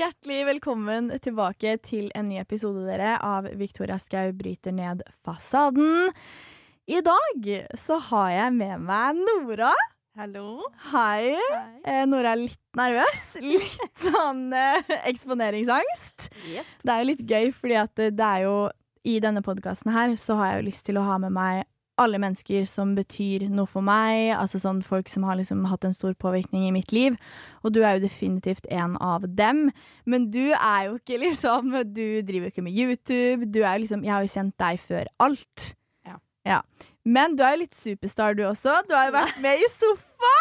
Hjertelig velkommen tilbake til en ny episode dere av Victoria Skau bryter ned fasaden. I dag så har jeg med meg Nora. Hallo. Hei. Eh, Nora er litt nervøs. Litt sånn eh, eksponeringsangst. Yep. Det er jo litt gøy, fordi at det er jo i denne podkasten her så har jeg jo lyst til å ha med meg alle mennesker som betyr noe for meg, altså sånn folk som har liksom hatt en stor påvirkning i mitt liv. Og du er jo definitivt en av dem. Men du er jo ikke liksom Du driver jo ikke med YouTube. Du er jo liksom Jeg har jo kjent deg før alt. Ja. ja. Men du er jo litt superstar, du også. Du har jo vært med i Sofa!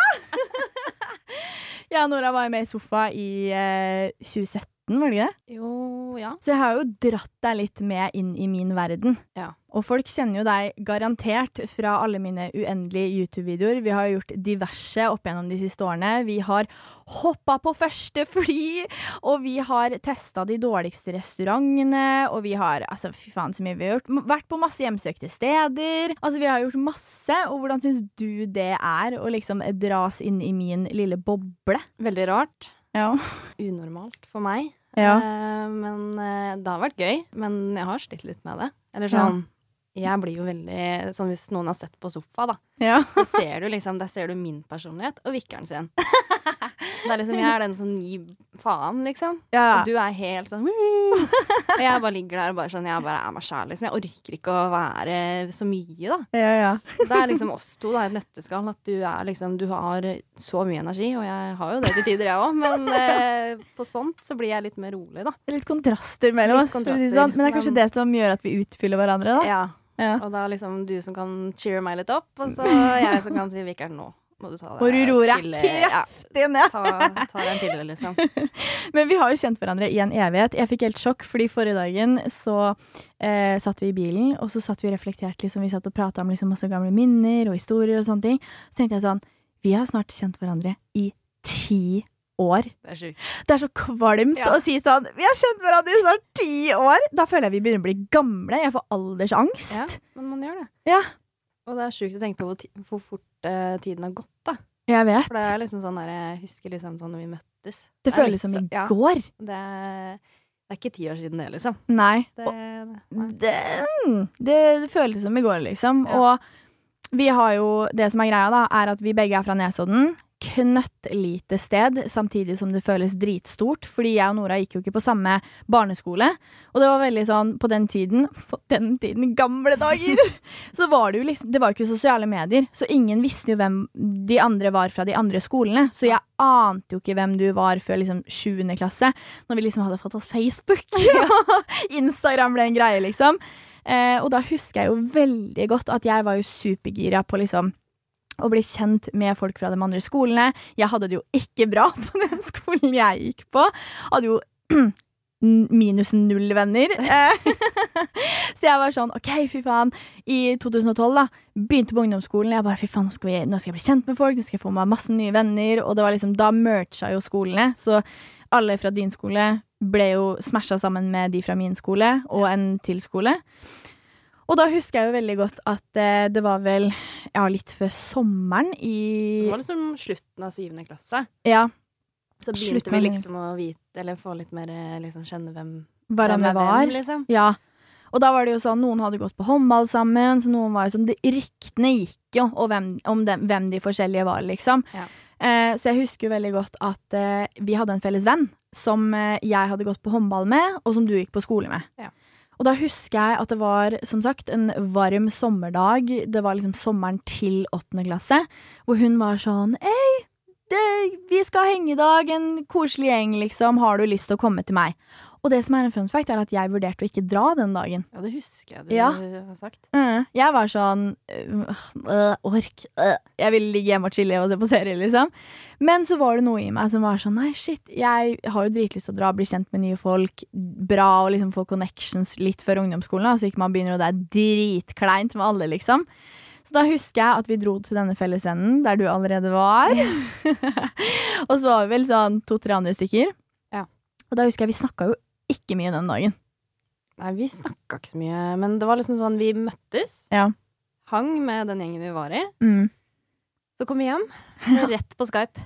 ja, Nora var jo med i Sofa i eh, 2017, var det ikke det? Jo, ja. Så jeg har jo dratt deg litt med inn i min verden. Ja. Og folk kjenner jo deg garantert fra alle mine uendelige YouTube-videoer. Vi har gjort diverse opp gjennom de siste årene. Vi har hoppa på første fly, og vi har testa de dårligste restaurantene, og vi har altså fy faen så mye vi har gjort. Vært på masse hjemsøkte steder. Altså vi har gjort masse, og hvordan syns du det er å liksom dras inn i min lille boble? Veldig rart. Ja. Unormalt for meg. Ja. Eh, men eh, det har vært gøy. Men jeg har slitt litt med det. Eller sånn Jeg blir jo veldig Sånn hvis noen har sett på sofa, da, ja. så ser du liksom Der ser du min personlighet og vikkeren sin. Det er liksom Jeg er den som gir faen, liksom. ja. Og du er helt sånn Og jeg bare ligger der og bare sånn Jeg bare er meg sjæl, liksom. Jeg orker ikke å være så mye, da. ja, ja. Det er liksom oss to, da, i et nøtteskall. At du er liksom Du har så mye energi, og jeg har jo det til tider, jeg òg. Men eh, på sånt så blir jeg litt mer rolig, da. Litt kontraster mellom Litt oss. Å si kontraster, sånn. Men det er kanskje men- det som gjør at vi utfyller hverandre, da. Ja. Ja. Og da liksom du som kan cheere meg litt opp, og så jeg som kan si Vikar, nå må du ta Må du roe deg kraftig ned. ta, ta deg en pille, liksom. Men vi har jo kjent hverandre i en evighet. Jeg fikk helt sjokk, fordi forrige dagen så eh, satt vi i bilen, og så satt vi og reflekterte. Liksom, vi satt og prata om liksom, masse gamle minner og historier og sånne ting. Så tenkte jeg sånn Vi har snart kjent hverandre i ti år. Det er. Det er så kvalmt Ja. å si sånn Vi har kjent hverandre i snart ti år! Da føler jeg vi begynner å bli gamle. Jeg får aldersangst. Ja, men man gjør det. Ja. Og det er sjukt å tenke på hvor, hvor fort uh, tiden har gått, da. Jeg vet. For det er liksom sånn der Jeg husker liksom sånn når vi møttes. Det det føles som i ja, går. Det, er- det er ikke ti år siden det, liksom. Nei. Det, nei. Det, mm, føles som i går, liksom. Og vi har jo Det som er greia, da, er at vi begge er fra Nesodden. Knøttlite sted, samtidig som det føles dritstort. Fordi jeg og Nora gikk jo ikke på samme barneskole. Og det var veldig sånn På den tiden På den tiden, gamle dager! så var det jo liksom Det var jo ikke sosiale medier, så ingen visste jo hvem de andre var fra de andre skolene. Så jeg ante jo ikke hvem du var før liksom 7. klasse, når vi liksom hadde fått oss Facebook. Instagram ble en greie, liksom. Eh, og da husker jeg jo veldig godt at jeg var jo supergira på liksom å bli kjent med folk fra de andre skolene. Jeg hadde det jo ikke bra på den skolen jeg gikk på. Hadde jo minus null venner. Eh, Så jeg var sånn OK, fy faen. I 2012, da, begynte på ungdomsskolen. Jeg bare fy faen, nå skal, vi, nå skal jeg bli kjent med folk, nå skal jeg få meg masse nye venner. Og det var liksom, da mercha jo skolene. Så alle fra din skole ble jo smasha sammen med de fra min skole, og en til skole. Og da husker jeg jo veldig godt at eh, det var vel ja, litt før sommeren i Det var liksom slutten av syvende klasse. Ja, Så begynte begynte vi liksom å vite, eller få litt mer eh, liksom kjenne hvem, hverandre er var. hvem, liksom. Ja. Og da var det jo sånn, noen hadde gått på håndball sammen, så noen var jo sånn Ryktene gikk jo og hvem, om dem, hvem de forskjellige var, liksom. Ja. Eh, så jeg husker jo veldig godt at eh, vi hadde en felles venn som eh, jeg hadde gått på håndball med, og som du gikk på skole med. Ja. Og da husker jeg at det var, som sagt, en varm sommerdag. Det var liksom sommeren til åttende klasse, hvor hun var sånn Ei, det, vi skal henge i dag, en koselig gjeng, liksom. Har du lyst til å komme til meg? Og det som er en fun fact, er at jeg vurderte å ikke dra den dagen. Ja, det husker jeg du Ja. har sagt. Mm. Jeg var sånn øh, øh, Ork. øh. Jeg ville ligge hjemme og chille og se på serie, liksom. Men så var det noe i meg som var sånn Nei, shit, jeg har jo dritlyst til å dra, bli kjent med nye folk. Bra å liksom få connections litt før ungdomsskolen, så så ikke man begynner, og det er dritkleint med alle, liksom. Så da husker jeg at vi dro til denne fellesvennen, der du allerede var. og så var vi vel sånn to-tre andre stykker. Ja. Og da husker jeg vi snakka jo ikke mye den dagen. Nei, vi snakka ikke så mye, men det var liksom sånn vi møttes. Ja. Hang med den gjengen vi var i. Mm. Så kom vi hjem, rett på Skype.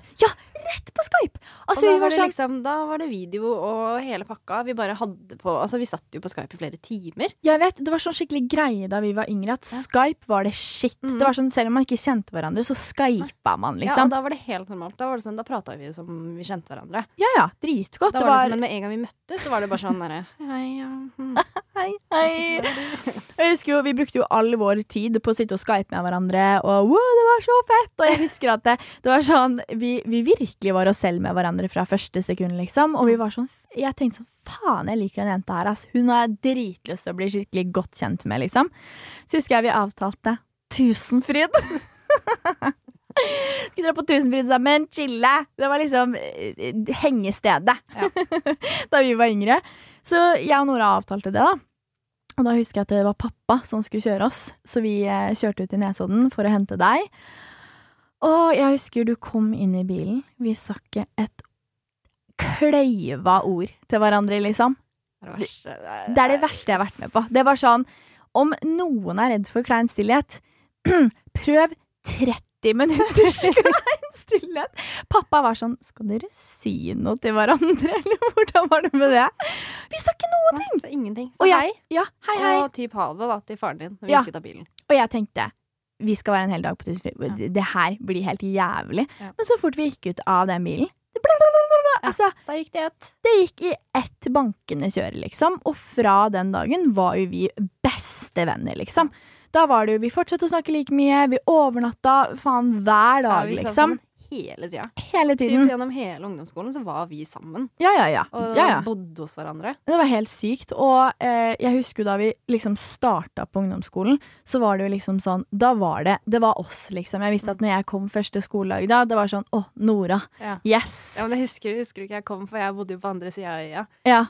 Rett på Skype! Og Altså, da var, det sånn liksom, da var det video og hele pakka. Vi bare hadde på Altså, vi satt jo på Skype i flere timer. Jeg vet, Det var sånn skikkelig greie da vi var yngre, at Ja. Skype var det shit. Mhm. Det var sånn, Selv om man ikke kjente hverandre, så skypa man, Ja, liksom. og da var det helt normalt. Da, var det sånn, da prata vi som vi kjente hverandre. Ja ja, dritgodt. Da Det var det var sånn, men med en gang vi møttes, så var det bare sånn derre Hei, ja. hm. Hei, hei. Jeg husker jo, Vi brukte jo all vår tid på å sitte og skype med hverandre, og wow, det var så fett! Og jeg husker at det, det var sånn vi, vi virkelig var oss selv med hverandre fra første sekund, liksom. Og vi var sånn Jeg tenkte sånn Faen, jeg liker den jenta her, ass. Hun har jeg dritlyst til å bli skikkelig godt kjent med, liksom. Så husker jeg vi avtalte Tusenfryd. Skulle dra på Tusenfryd sammen, chille. Det var liksom eh, hengestedet Ja. da vi var yngre. Så jeg og Nora avtalte det, da. Og da husker jeg at det var pappa som skulle kjøre oss, så vi eh, kjørte ut til Nesodden for å hente deg. Og jeg husker du kom inn i bilen. Vi sa ikke et kløyva ord til hverandre, liksom. Det er det verste. Det er det verste jeg har vært med på. Det var sånn Om noen er redd for klein stillhet, prøv 30 minutters klein stillhet. Pappa var sånn Skal dere si noe til hverandre, eller hvordan var det med det? Vi sa ikke noe! Nei, ingenting. Og Så jeg- hei. Ja, hei, hei. Og typ ha det da til faren din når vi Ja. gikk ut av bilen. Og jeg tenkte vi skal være en hel dag på Tusenfryd. Det- Det her blir helt jævlig. Ja. Men så fort vi gikk ut av den bilen bla. Ja. Altså, Da gikk det i ett. det gikk i ett bankende kjøre, liksom. Og fra den dagen var jo vi bestevenner, liksom. Da var det jo Vi fortsatte å snakke like mye. Vi overnatta faen hver Ja, dag, liksom. sammen hele tida. Hele Typ tiden. gjennom hele ungdomsskolen så var vi sammen. Ja, ja, ja. Og ja, ja. bodde hos hverandre. Det var helt sykt. Og eh, jeg husker da vi liksom starta på ungdomsskolen, så var det jo liksom sånn Da var det Det var oss, liksom. Jeg visste at når jeg kom første skoledag da, det var sånn Å, Nora. Ja. Yes. Ja, men jeg husker, husker ikke jeg kom, for jeg bodde jo på andre sida av øya. Ja.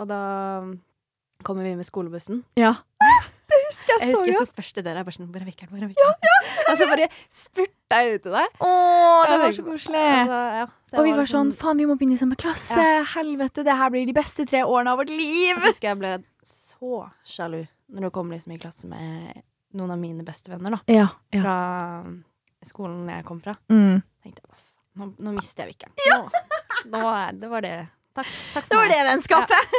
Og da kommer vi med skolebussen. ja. Det husker Jeg jeg så husker jeg godt. sto først i døra. Jeg bare sånn Hvor er vekkeren? Hvor er vekkeren? Og så bare spurta jeg ut til deg. Å, det var så koselig. Altså, ja, så Og vi var liksom- sånn Faen, vi må begynne i samme klasse. Helvete, det her blir de beste tre årene av vårt liv. Jeg husker jeg ble så sjalu når du kom liksom i klasse med noen av mine bestevenner da, Ja. ja. fra skolen jeg kom fra. Mm. tenkte jeg, nå, nå mister jeg vikkeren. Nå, nå er, det var det. Takk, takk Det for var det vennskapet.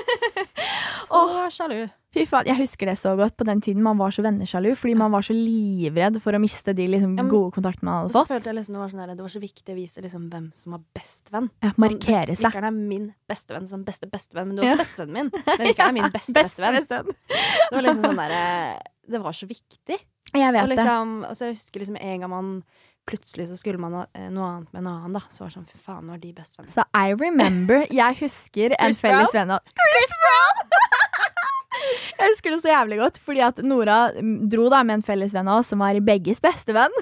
Så sjalu. Fy faen, Jeg husker det så godt på den tiden man var så vennesjalu, fordi man var så livredd for å miste de liksom, Ja, men- gode kontaktene man Og hadde så følte fått. jeg liksom det var, sånn der, det var så viktig å vise liksom hvem som var bestevenn. Ja, markere seg. Vikkeren er min bestevenn som beste bestevenn, men du er også bestevennen min. Men Vikkeren er min beste Beste bestevenn. Det var liksom sånn derre Det var så viktig. Jeg Og vet det. liksom, altså jeg husker liksom en gang man Plutselig så skulle man ha eh, noe annet med en annen, da. Så var det sånn, fy faen, nå er de bestevenner. Så I remember Jeg husker en Chris felles venn av Chris Brown! Jeg husker det så jævlig godt, fordi at Nora dro da med en felles venn av oss som var begges bestevenn.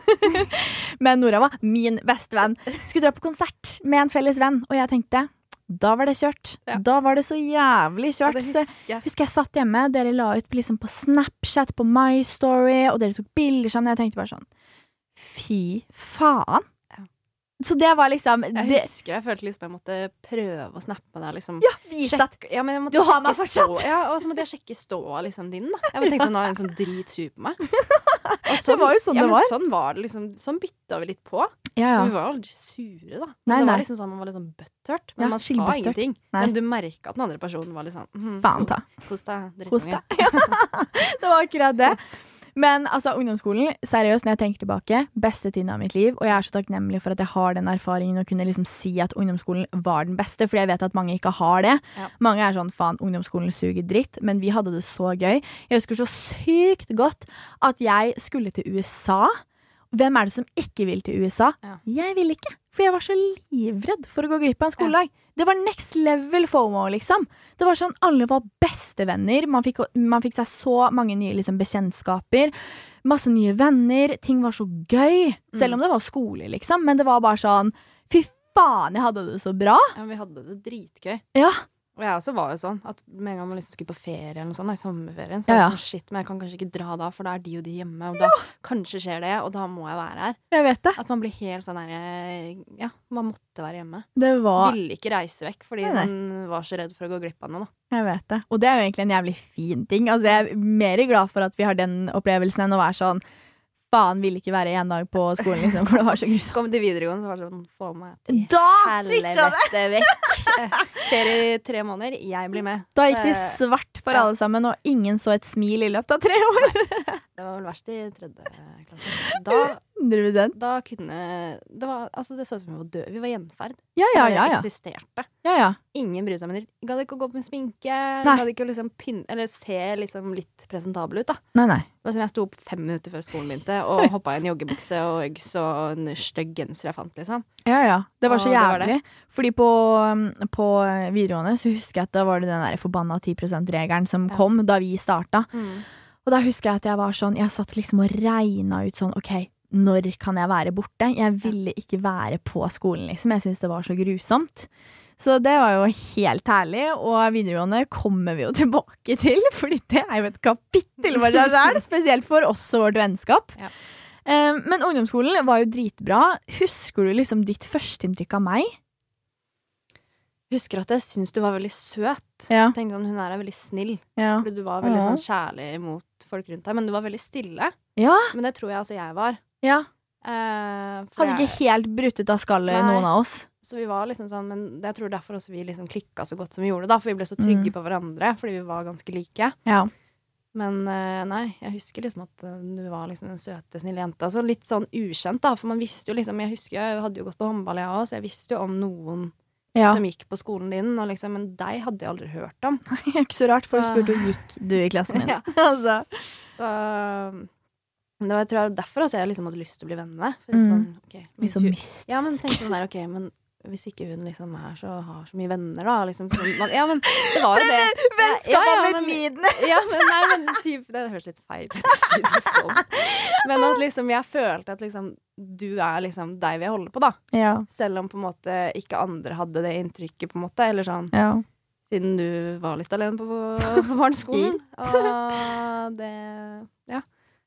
Men Nora var min bestevenn. Skulle dra på konsert med en felles venn, og jeg tenkte da var det kjørt. Ja. Da var det så jævlig kjørt. Så husker jeg. husker jeg satt hjemme, dere la ut liksom på Snapchat, på My Story, og dere tok bilder sammen. Jeg tenkte bare sånn Fy faen. Så det var liksom Jeg det, husker jeg følte liksom jeg måtte prøve å snappe deg. Liksom. Ja, vis at ja, Du har meg fortsatt. Stå, ja, og så måtte jeg sjekke ståa liksom, din. Da. Jeg tenkte sånn, nå er hun sånn dritsur på meg. Og Det var jo sånn ja, det var. Sånn var det liksom. Sånn bytta vi litt på. Ja, ja. Vi var aldri sure, da. Nei, det var liksom sånn, Man var litt sånn butthurt. Men Ja, man sa buttert. ingenting. Nei. Men du merka at den andre personen var litt sånn mhm, Faen ta. Kos deg, drittunge. det var akkurat det. Men altså, ungdomsskolen, seriøst, når jeg tenker tilbake, beste tiden av mitt liv. Og jeg er så takknemlig for at jeg har den erfaringen å kunne liksom si at ungdomsskolen var den beste, fordi jeg vet at mange ikke har det. Ja. Mange er sånn faen, ungdomsskolen suger dritt, men vi hadde det så gøy. Jeg husker så sykt godt at jeg skulle til USA. hvem er det som ikke vil til USA? Ja. Jeg vil ikke, for jeg var så livredd for å gå glipp av en skoledag. Det var next level FOMO, liksom. Det var sånn, Alle var bestevenner. Man fikk, man fikk seg så mange nye liksom, bekjentskaper. Masse nye venner. Ting var så gøy. Selv om det var skole, liksom. Men det var bare sånn Fy faen, jeg hadde det så bra. Ja, vi hadde det dritgøy. Ja. Og jeg også var jo sånn at med en gang man liksom skulle på ferie eller noe sånt, nei, i sommerferien, så Ja, ja. sånn shit, men jeg kan kanskje ikke dra da, for da er de og de hjemme, og da kanskje skjer det, og da må jeg være her. Jeg vet det. At man blir helt sånn der Ja, man måtte være hjemme. Det var Ville ikke reise vekk fordi Nei, nei. man var så redd for å gå glipp av noe, da. Jeg vet det. Og det er jo egentlig en jævlig fin ting. Altså, jeg er mer glad for at vi har den opplevelsen enn å være sånn Faen, ville ikke være én dag på skolen, liksom, for det var så grusomt. Kom til videregående, så var det sånn Få meg til Da helvete vekk! Ferie i tre måneder, jeg blir med. Da gikk det Eh, svart for ja. alle sammen, og ingen så et smil i løpet av tre år. Det var vel verst i tredje klasse. Da, 100 da kunne Det var Altså, det så ut som vi var døde. Vi var gjenferd. Ja, ja, ja, ja. ja. eksisterte. ja, ja. Ingen brydde seg om det. Gadd ikke å gå med sminke. Gadd ikke å liksom pynte Eller se liksom litt presentabel ut, da. Nei, nei. Det var som jeg sto opp fem minutter før skolen begynte og hoppa i en joggebukse og Uggs og en stygg genser jeg fant, liksom. Ja, ja. Det var så Og det var jævlig. Fordi på, um, på videregående så husker jeg at da var det den der forbanna 10 %-regelen som Ja. kom da vi starta. Og da husker jeg at jeg var sånn Jeg satt liksom og regna ut sånn OK, når kan jeg være borte? Jeg ville ikke være på skolen, liksom. Jeg syntes det var så grusomt. Så det var jo helt herlig, og videregående kommer vi jo tilbake til, fordi det er jo et kapittel for seg sjøl. spesielt for oss og vårt vennskap. Ja. Eh, Men ungdomsskolen var jo dritbra. Husker du liksom ditt førsteinntrykk av meg? Husker at jeg syntes du var veldig søt. Ja. Tenkte sånn, Hun her er veldig snill. Ja. Fordi du var veldig sånn kjærlig mot folk rundt deg. Men du var veldig stille. ja. Men det tror jeg også jeg var. Ja. Uh, Hadde jeg- ikke helt brutt ut av skallet, Nei. noen av oss. Så vi var liksom sånn, men jeg tror derfor også vi liksom klikka så godt som vi gjorde, da. For vi ble så trygge Mm. på hverandre, fordi vi var ganske like. Ja. Men uh, nei, jeg husker liksom at eh, du var liksom den søte, snille jenta. Så litt sånn ukjent, da. For man visste jo liksom Jeg husker jeg hadde jo gått på håndball, jeg òg, så jeg visste jo om noen ja. som gikk på skolen din, liksom, men deg hadde jeg aldri hørt om. Ikke så rart. Folk Så- spurte jo gikk du i klassen min. Ja. altså. Så det var, jeg tror derfor altså, jeg liksom hadde lyst til å bli venn med. For Mm. ok, Litt sånn mystisk. Ja, men tenk sånn der, ok, men hvis ikke hun liksom er så, har så mye venner, da liksom, Ja, men det var jo det. Vennskap Ja, ja, men-! Ja, men nei, men typ, Det høres litt feil ut sånn. Men at liksom, jeg følte at liksom du er liksom deg vi holder på, da. Ja. Selv om på en måte ikke andre hadde det inntrykket, på en måte. Eller sånn ja. siden du var litt alene på, på barneskolen. Og det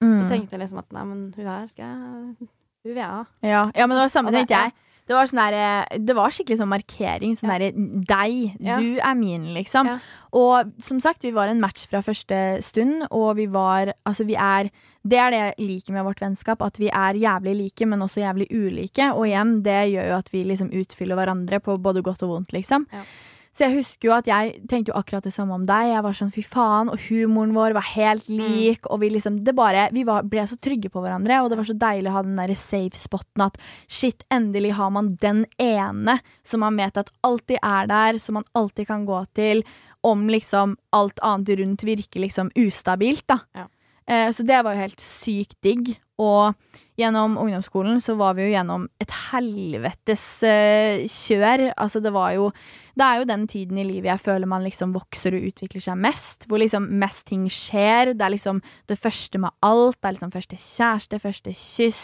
Ja. Så Mm. tenkte jeg liksom at nei, men hun her skal jeg Hun vil jeg ha. ja. ja, men det var samme det- tenkte jeg. Det var, sånn der, det var skikkelig sånn markering. Sånn Ja. derre Deg, Ja. du er min, liksom. Ja. Og som sagt, vi var en match fra første stund, og vi var Altså, vi er Det er det jeg liker med vårt vennskap, at vi er jævlig like, men også jævlig ulike. Og igjen, det gjør jo at vi liksom utfyller hverandre på både godt og vondt, liksom. Ja. Så jeg husker jo at jeg tenkte jo akkurat det samme om deg. Jeg var sånn fy faen, og humoren vår var helt lik, og vi liksom Det bare Vi var, ble så trygge på hverandre, og det var så deilig å ha den derre safe spoten at shit, endelig har man den ene som man vet at alltid er der, som man alltid kan gå til, om liksom alt annet rundt virker liksom ustabilt, da. Ja. Eh, så det var jo helt sykt digg. Og gjennom ungdomsskolen så var vi jo gjennom et helvetes eh, kjør. Altså det var jo Det er jo den tiden i livet jeg føler man liksom vokser og utvikler seg mest. Hvor liksom mest ting skjer. Det er liksom det første med alt. Det er liksom første kjæreste, første kyss.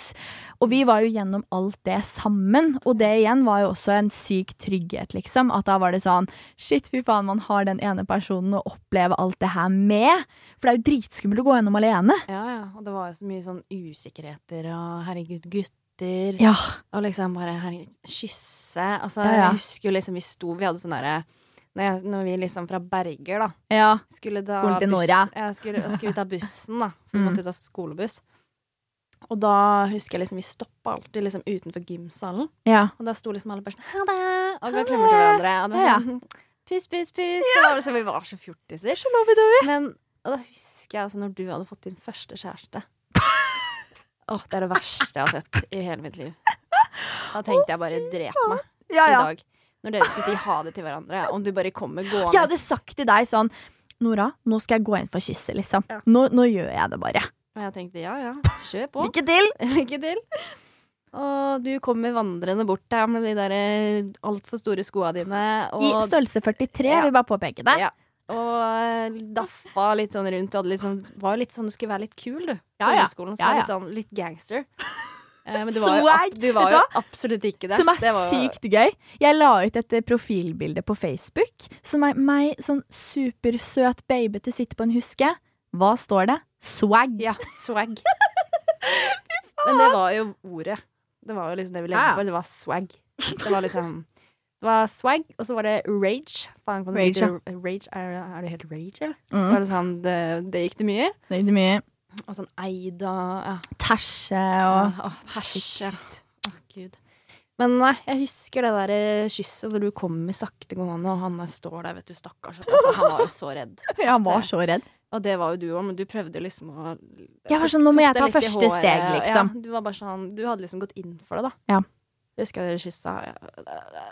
Og vi var jo gjennom alt det sammen. Og det igjen var jo også en syk trygghet, liksom. At da var det sånn Shit, fy faen, man har den ene personen å oppleve alt det her med. For det er jo dritskummelt å gå gjennom alene. Ja, ja. Og det var jo så mye sånn usikkerheter og herregud, gutter. Ja. Og liksom bare herregud, kysse. Altså, Ja, ja. jeg husker jo liksom vi sto Vi hadde sånn derre når, når vi liksom fra Berger, da, Ja. skulle da Skolen til Norge. Ja, skulle, skulle ta bussen, da. Vi Mm. måtte ta skolebuss. Og da husker jeg liksom vi stoppa alltid liksom utenfor gymsalen. ja. Og da sto liksom alle bare sånn ha det! Og ga klemmer til hverandre. Og det var Ja. sånn puss, puss, puss. Og det liksom, vi var så fjortiser. Så lovey-dovey. Men og da husker jeg altså når du hadde fått din første kjæreste. Åh, Det er det verste jeg har sett i hele mitt liv. Da tenkte jeg bare drep meg Ja, i dag. Når dere skulle si ha det til hverandre. Om du bare kommer gående. Jeg hadde sagt til deg sånn Nora, nå skal jeg gå inn for kysset, liksom. Ja. Nå, nå gjør jeg det bare. Og jeg tenkte ja ja, kjør på. Lykke til! Lykke til. Og du kommer vandrende bort der med de der altfor store skoa dine. Og, I størrelse 43, Ja. vil bare påpeke det. Ja. Og eh, daffa litt sånn rundt. Og litt sånn, var jo litt sånn, du skulle være litt kul, du. På Ja, ungdomsskolen, Ja, ja. Litt sånn litt gangster. Eh, men du var jo, du var jo absolutt ikke det. Som er det var, sykt gøy. Jeg la ut et eh, profilbilde på Facebook som er meg, sånn supersøt babyete, sitter på en huske. Hva står det? Swag. Ja, swag. Men det var jo ordet. Det var jo liksom det vi levde for. Det var swag. Det var liksom Det var swag, og så var det rage. Faen, kan Rage, rage, rage er, er det helt rage, eller? Mm. Var det sånn, det, det gikk det mye. Det gikk det mye Og sånn Eida ja. tæsje Ja, å, Åh, Å, gud. Men nei, jeg husker det der eh, kysset når du kommer saktegående, og han der står der, vet du, stakkars. Altså, han var jo så redd. Ja, han var så redd. Og det var jo du òg, men du prøvde liksom å Jeg var sånn, nå må jeg ta første steg, liksom. Ja, du var bare sånn Du hadde liksom gått inn for det, da. Ja. Jeg husker dere kyssa.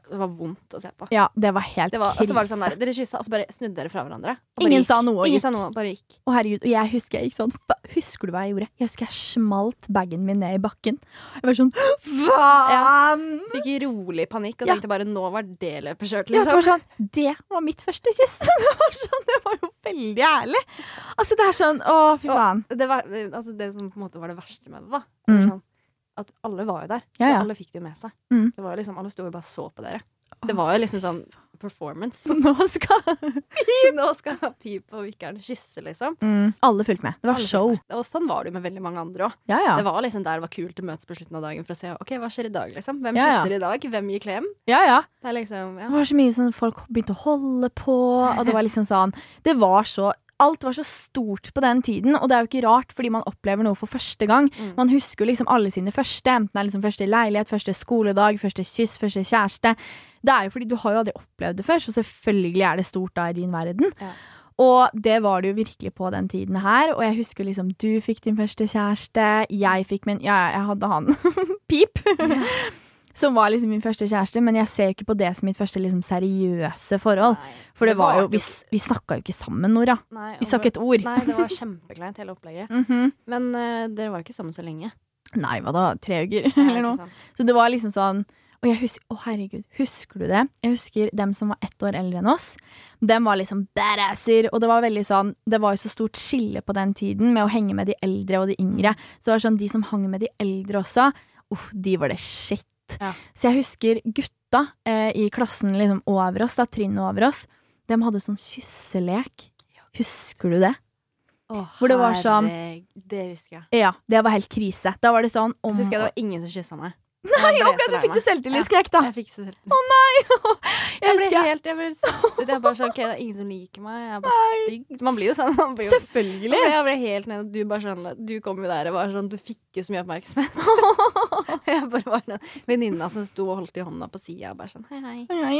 Det var vondt å se på. Ja, det var helt Det var, og så var det sånn der, Dere kyssa, og så bare snudde dere fra hverandre. Ingen gikk. sa noe Ingen gikk. sa noe, bare gikk. Å herregud, og jeg husker jeg gikk sånn Husker du hva jeg gjorde? Jeg husker jeg smalt bagen min ned i bakken. Jeg var sånn Faen! Fikk rolig panikk og Ja. tenkte bare nå var det løpet kjørt, Ja, det var liksom. sånn Det var mitt første kyss. Det var sånn, det var jo veldig ærlig. Altså, det er sånn Å, fy Og- faen. Det, var, altså, det som på en måte var det verste med det, da. Mm. Sånn, at alle var jo der. Så Ja, Så alle fikk det jo med seg. Mm. Det var jo liksom, Alle sto jo bare og så på dere. Det var jo liksom sånn performance. Nå skal Nå skal Pip og Vikkeren kysse, liksom. mm. Alle fulgte med. Det var Alle show. Og sånn var det jo med veldig mange andre òg. Ja, ja. Det var liksom der det var kult å møtes på slutten av dagen for å se ok, hva skjer i dag, liksom. Hvem Ja, ja. kysser i dag? Hvem gir klem? ja, ja. Det liksom Det var så mye sånn folk begynte å holde på, og det var liksom sånn Det var så Alt var så stort på den tiden, og det er jo ikke rart, fordi man opplever noe for første gang. Mm. Man husker jo liksom alle sine første, enten det er liksom første leilighet, første skoledag, første kyss, første kjæreste. Det er jo fordi du har jo aldri opplevd det før, så selvfølgelig er det stort da i din verden. Ja. Og det var det jo virkelig på den tiden her, og jeg husker liksom du fikk din første kjæreste, jeg fikk min Ja, jeg hadde han. Pip. Som var liksom min første kjæreste, men jeg ser jo ikke på det som mitt første liksom seriøse forhold. Nei, For det var jo Vi, vi snakka jo ikke sammen, Nora. Nei, Vi snakket et ord. Nei, det var kjempekleint, hele opplegget. Mhm. Men uh, dere var ikke sammen så lenge. Nei, hva da? Tre uker, eller noe? Så det var liksom sånn Og jeg husker, å herregud, husker du det? Jeg husker dem som var ett år eldre enn oss. Dem var liksom badasser, og det var veldig sånn Det var jo så stort skille på den tiden med å henge med de eldre og de yngre. Så det var sånn, de som hang med de eldre også, uff, de var det shit. Ja. Så jeg husker gutta eh, i klassen liksom over oss, da, trinnet over oss, de hadde sånn kysselek. Husker du det? Å, Hvor det var sånn- herre- Det husker jeg. Ja, det var helt krise. Da var det sånn om Jeg husker jeg det var ingen som kyssa meg. Nei, ble, du fikk du selvtillitskrekk, da. Jeg fikk selvtillit. Å nei! Jeg Jeg ble helt Jeg ble satt ut. Jeg bare sånn OK, det er ingen som liker meg. Jeg er bare stygg. Man blir jo sånn. Man blir jo, Selvfølgelig. jeg ble helt nede, du bare sånn Du kom jo der og var sånn Du fikk jo så mye oppmerksomhet. Jeg bare var den venninna som sto og holdt i hånda på sida og bare sånn Hei, hei. Hei,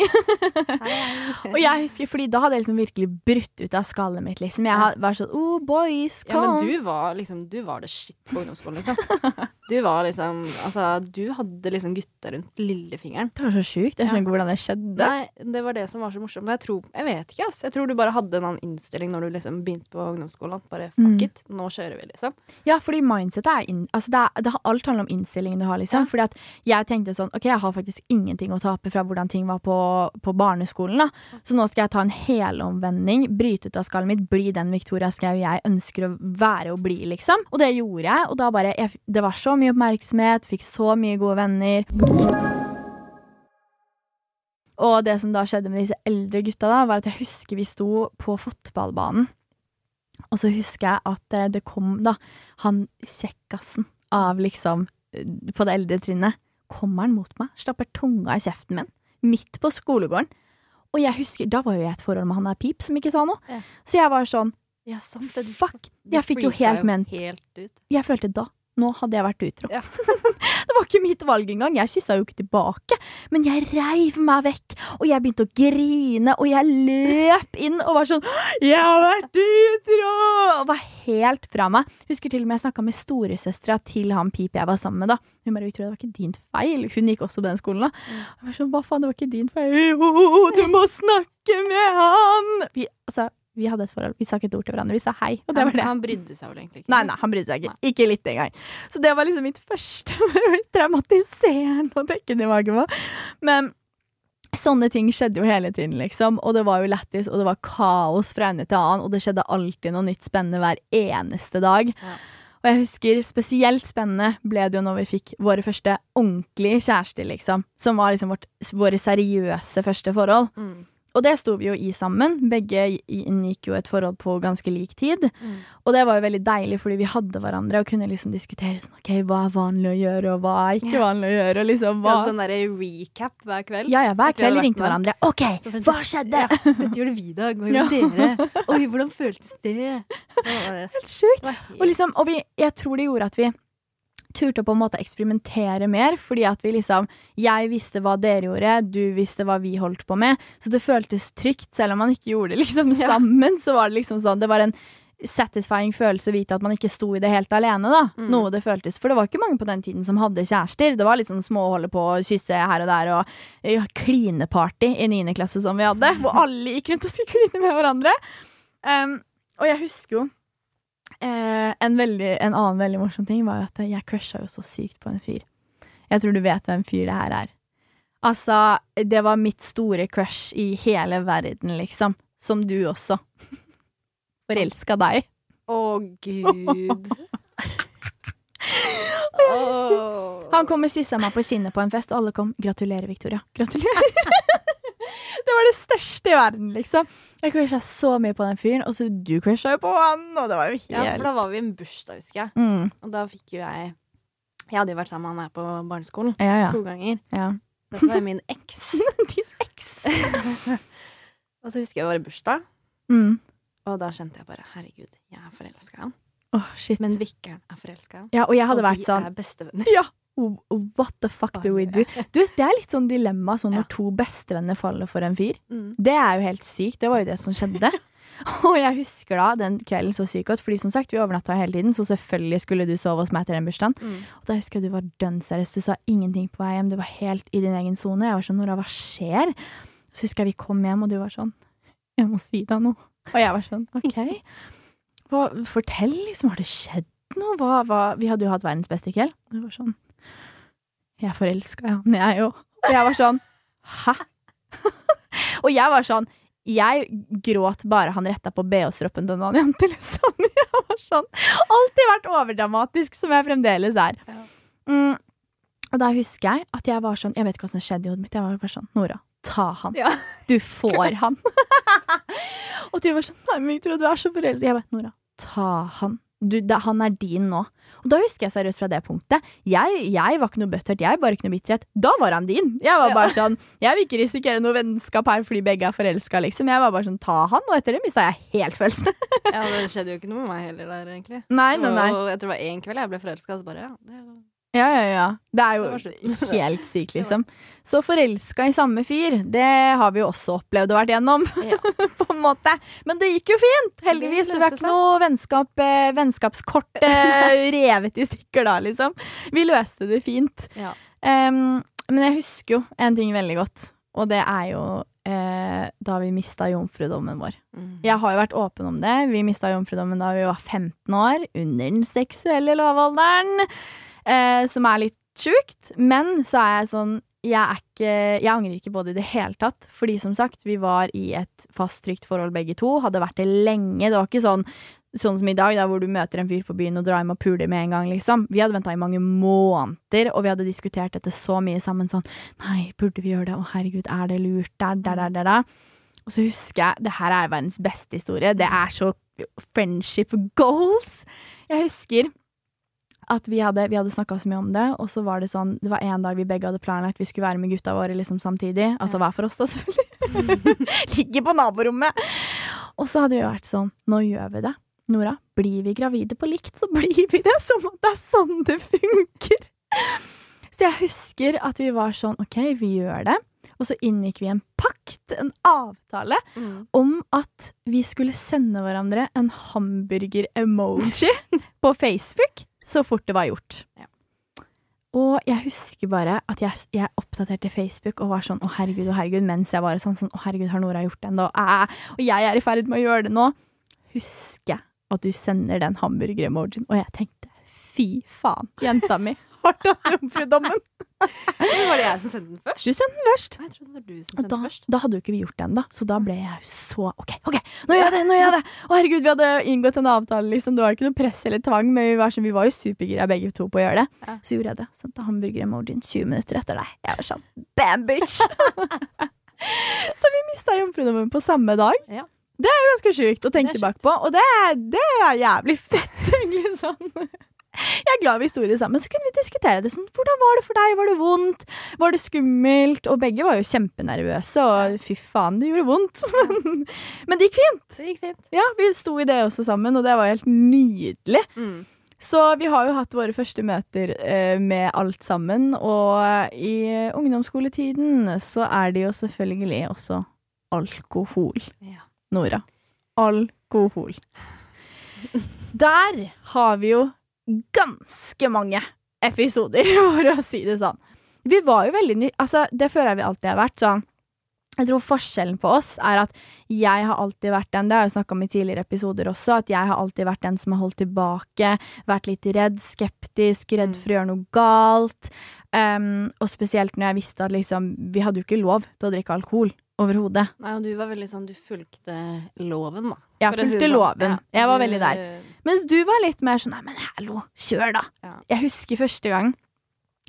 hei. Og jeg husker, fordi da hadde jeg liksom virkelig brutt ut av skallet mitt. liksom Jeg var sånn Oh, boys, Ja, men du var liksom Du var det shit på ungdomsskolen, liksom. Du var liksom Altså, du hadde liksom gutta rundt lillefingeren. Det var så sjukt. Jeg skjønner ikke hvordan det skjedde. Nei, det var det som var så morsomt. Men jeg tror Jeg vet ikke, ass. Jeg tror du bare hadde en annen innstilling når du liksom begynte på ungdomsskolen. Bare fuck Mm. it, nå kjører vi, liksom. Ja, fordi mindsetet er inn, altså det, er, det har alt handler om innstillingen du har, liksom. Ja. Fordi at jeg tenkte sånn OK, jeg har faktisk ingenting å tape fra hvordan ting var på, på barneskolen, da. Så nå skal jeg ta en helomvending, bryte ut av skallet mitt, bli den Victoria Skau jeg ønsker å være og bli, liksom. Og det gjorde jeg, og da bare jeg, Det var så mye oppmerksomhet, fikk så mye gode venner. Og det som da skjedde med disse eldre gutta, da, var at jeg husker vi sto på fotballbanen. Og så husker jeg at eh, det kom da han kjekkasen av liksom eh, På det eldre trinnet. Kommer han mot meg, stapper tunga i kjeften min. Midt på skolegården. Og jeg husker, da var jo jeg i et forhold med han der Pip som ikke sa noe. Ja. Så jeg var sånn Ja, sant det. Fuck! Jeg fikk jo helt ment. helt. Jeg følte da Nå hadde jeg vært utro. Ja. det var ikke mitt valg engang. Jeg kyssa jo ikke tilbake. Men jeg reiv meg vekk, og jeg begynte å grine, og jeg løp inn og var sånn 'Jeg har vært utro!' Og var helt fra meg. Husker til og med jeg snakka med storesøstera til han Pip jeg var sammen med. da Hun bare 'Victoria, det var ikke din feil'. Hun gikk også på den skolen. da Jeg var sånn 'Hva faen, det var ikke din feil'. Jo, du må snakke med han! Vi, altså, Vi hadde et forhold. Vi sa ikke et ord til hverandre. Vi sa hei, og det var det. Han brydde seg vel egentlig ikke. Nei, nei, han brydde seg ikke. Ikke litt engang. Så det var liksom mitt første traumatiserende å tenke tilbake på. Men sånne ting skjedde jo hele tiden, liksom. Og det var jo lættis, og det var kaos fra ende til annen, og det skjedde alltid noe nytt spennende hver eneste dag. Ja. Og jeg husker spesielt spennende ble det jo når vi fikk våre første ordentlige kjærester, liksom. Som var liksom vårt, våre seriøse første forhold. Mm. Og det sto vi jo i sammen. Begge inngikk jo et forhold på ganske lik tid. Mm. Og det var jo veldig deilig, fordi vi hadde hverandre og kunne liksom diskutere sånn OK, hva er vanlig å gjøre, og hva er ikke vanlig å gjøre, og liksom hva ja, sånn derre recap hver kveld. Ja ja, hver kveld ringte hverandre. OK, hva skjedde? Ja, dette gjorde vi i dag. Hva gjorde dere? Oi, hvordan føltes det? Det, Helt sjukt. Og, liksom, og vi, jeg tror det gjorde at vi turte å på en måte eksperimentere mer, fordi at vi liksom Jeg visste hva dere gjorde, du visste hva vi holdt på med, så det føltes trygt, selv om man ikke gjorde det liksom Ja. sammen. Så var det liksom sånn Det var en satisfying følelse å vite at man ikke sto i det helt alene, da. Mm. Noe det føltes. For det var ikke mange på den tiden som hadde kjærester. Det var litt sånn små holde på, å kysse her og der, og ja, klineparty i niende klasse som vi hadde, hvor alle gikk rundt og skulle kline med hverandre. Um, og jeg husker jo eh, en, veldig, en annen veldig morsom ting var at jeg crusha jo så sykt på en fyr. Jeg tror du vet hvem fyr det her er. Altså, det var mitt store crush i hele verden, liksom. Som du også. Forelska deg. Å, gud. oh. Han kom og kyssa meg på kinnet på en fest, og alle kom 'Gratulerer, Victoria'. Gratulerer. det var det største i verden, liksom. Jeg crusha så mye på den fyren, og så du crusha jo på han, og det var jo Ja, for da var vi i en bursdag, husker jeg. mm. Og da fikk jo jeg Jeg hadde jo vært sammen med han her på barneskolen Ja, ja. to ganger. ja. Dette var min eks. Din eks. Og så husker jeg det var i bursdag, Mm. og da kjente jeg bare herregud, jeg er forelska i han. Oh, shit. Men Vikkeren er forelska i han. ja, og jeg hadde og vært vi sånn er bestevenner. Ja! What the fuck do we do? Du, Det er litt sånn dilemma sånn når to bestevenner faller for en fyr. Mm. Det er jo helt sykt. Det var jo det som skjedde. Og jeg husker da den kvelden så sykt godt, fordi som sagt, vi overnatta hele tiden, så selvfølgelig skulle du sove hos meg etter den bursdagen. Mm. Og da husker jeg du var dønn seriøs. Du sa ingenting på vei hjem. Du var helt i din egen sone. Jeg var sånn Nora, hva skjer? Så husker jeg vi kom hjem, og du var sånn Jeg må si deg noe. Og jeg var sånn OK. Hva, fortell, liksom. Har det skjedd noe? Hva, hva? Vi hadde jo hatt verdens beste kveld. Og du var sånn Jeg forelska i han, jeg òg. Og jeg var sånn Hæ? og jeg var sånn jeg gråt bare han retta på BH-stroppen til en annen jente, liksom. Jeg var sånn Alltid vært overdramatisk, som jeg fremdeles er. Ja. Mm. Og da husker jeg at jeg var sånn Jeg vet ikke hva som skjedde i hodet mitt. Jeg var bare sånn Nora, ta han. Ja. Du får han. og du var sånn Nei, men Victoria, du er så forelsket. Jeg bare Nora, ta han. Du, da, han er din nå. Og da husker jeg seriøst fra det punktet. Jeg, jeg var ikke noe butthurt, jeg var ikke noe bitterhet. Da var han din. Jeg var Ja. sånn Jeg vil ikke risikere noe vennskap her fordi begge er forelska, liksom. Jeg var bare sånn ta han, og etter det mista jeg helt følelsen. Ja, det skjedde jo ikke noe med meg heller der, egentlig. Nei, nei, nei. Og jeg tror det var én kveld jeg ble forelska, så bare ja. Det var Ja, ja, ja. Det er jo det helt sykt, liksom. Så forelska i samme fyr, det har vi jo også opplevd og vært gjennom, Ja. på en måte. Men det gikk jo fint, heldigvis. Det, Det var ikke noe vennskap, eh, vennskapskort eh, revet i stykker da, liksom. Vi løste det fint. Ja. Um, men jeg husker jo en ting veldig godt, og det er jo eh, da vi mista jomfrudommen vår. Mm. Jeg har jo vært åpen om det. Vi mista jomfrudommen da vi var 15 år, under den seksuelle lavalderen. Eh, som er litt sjukt. Men så er jeg sånn jeg, ikke, jeg angrer ikke på det i det hele tatt. Fordi som sagt, vi var i et fast, trygt forhold begge to. Hadde vært det lenge. Det var ikke sånn, sånn som i dag, hvor du møter en fyr på byen og drar hjem og puler med en gang. liksom. Vi hadde venta i mange måneder, og vi hadde diskutert dette så mye sammen. Sånn Nei, burde vi gjøre det? Å, herregud, er det lurt? Der, der, der, der, der. Og så husker jeg Det her er verdens beste historie. Det er så friendship goals. Jeg husker at vi hadde, vi hadde snakka så mye om det, og så var det sånn Det var en dag vi begge hadde planlagt vi skulle være med gutta våre liksom samtidig. Altså hver for oss, da, selvfølgelig. Ligger på naborommet. Og så hadde vi vært sånn Nå gjør vi det. Nora, blir vi gravide på likt, så blir vi det. Som at det er sånn det funker. Så jeg husker at vi var sånn OK, vi gjør det. Og så inngikk vi en pakt, en avtale, Mm. om at vi skulle sende hverandre en hamburger-emoji på Facebook så fort det var gjort. Ja. Og jeg husker bare at jeg, jeg oppdaterte Facebook og var sånn å herregud, å herregud, mens jeg var sånn sånn å herregud, har Nora gjort det ennå? Og jeg er i ferd med å gjøre det nå. Husker at du sender den hamburger-emojien, og jeg tenkte fy faen, jenta mi har tatt jomfrudommen. Var det jeg som sendte den først? Du sendte den først. Jeg trodde det var du som sendte da, den først. da hadde jo ikke vi gjort det ennå, så da ble jeg jo så OK, OK, nå gjør jeg det! nå gjør jeg det Å, herregud, vi hadde inngått en avtale, liksom. Det var ikke noe press eller tvang, men vi var, så, vi var jo supergira begge to på å gjøre det. Ja. Så gjorde jeg det. Sendte hamburger-emojien 20 minutter etter deg. Jeg var sånn bam, bitch! så vi mista jomfrudommen på samme dag. Ja. Det er jo ganske sjukt å tenke tilbake på, og det, det er jævlig fett, egentlig. sånn. Jeg er glad vi sto i det sammen. Så kunne vi diskutere det sånn. Hvordan var det for deg? Var det vondt? Var det skummelt? Og begge var jo kjempenervøse, og fy faen, det gjorde vondt. Men det gikk fint. Det gikk fint. Ja, vi sto i det også sammen, og det var helt nydelig. Mm. Så vi har jo hatt våre første møter eh, med alt sammen, og i ungdomsskoletiden så er det jo selvfølgelig også alkohol. Ja. Nora. Alkohol. Der har vi jo ganske mange episoder, for å si det sånn. Vi var jo veldig ny... Altså, det føler jeg vi alltid har vært sånn. Jeg tror forskjellen på oss er at jeg har alltid vært den, det har jeg snakka om i tidligere episoder også, at jeg har alltid vært den som har holdt tilbake, vært litt redd, skeptisk, redd Mm. for å gjøre noe galt. Um, og spesielt når jeg visste at liksom Vi hadde jo ikke lov til å drikke alkohol overhodet. Nei, og du var veldig sånn Du fulgte loven, da. Jeg fulgte si sånn. loven. Ja. Jeg var veldig der. Mens du var litt mer sånn Nei, men hallo, kjør, da. Ja. Jeg husker første gang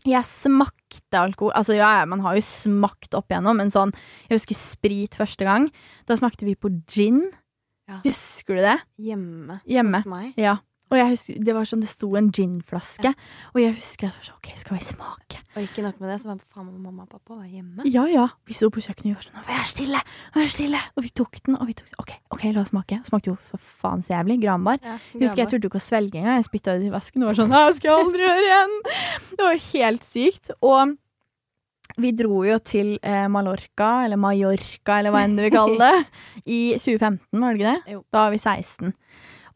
jeg smakte alkohol. Altså, ja, ja, man har jo smakt opp igjennom, men sånn Jeg husker sprit første gang. Da smakte vi på gin. Ja. Husker du det? Hjemme, Hjemme. hos meg. Ja. Og jeg husker, det var sånn, det sto en ginflaske, og jeg husker at jeg var sånn OK, skal vi smake? Og ikke nok med det, så var faen meg mamma og pappa var hjemme. Ja, ja. Vi sto på kjøkkenet og var sånn vær stille! Vær stille! Og vi tok den, og vi tok den. OK, ok, la oss smake. Smakte jo for faen så jævlig. Granbar. Ja, Jeg husker jeg Granbar. turte ikke å svelge engang. Jeg spytta det i vasken og var sånn Det skal jeg aldri gjøre igjen! Det var helt sykt. Og vi dro jo til eh, Mallorca, eller Mallorca, eller hva enn du vil kalle det, i 2015, var det ikke det? Jo. Da var vi 16.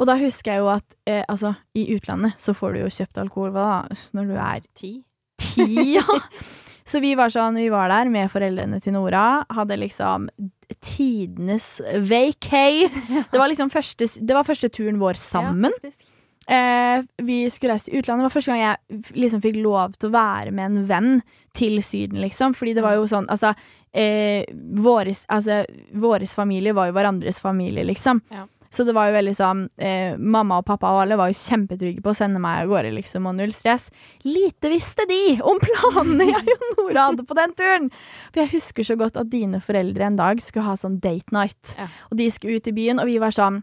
Og da husker jeg jo at eh, altså, i utlandet så får du jo kjøpt alkohol hva da, når du er Ti. ti, ja. Så vi var sånn, vi var der med foreldrene til Nora, hadde liksom tidenes vacay. Det var liksom første, det var første turen vår sammen. Ja. Eh, vi skulle reise til utlandet. Det var første gang jeg liksom fikk lov til å være med en venn til Syden, liksom. Fordi det var jo sånn, altså eh, våres, altså, våres familie var jo hverandres familie, liksom. Ja. Så det var jo veldig sånn eh, Mamma og pappa og alle var jo kjempetrygge på å sende meg av gårde, liksom, og null stress. Lite visste de om planene jeg og Nora hadde på den turen! For jeg husker så godt at dine foreldre en dag skulle ha sånn date night. Ja. Og de skulle ut i byen, og vi var sånn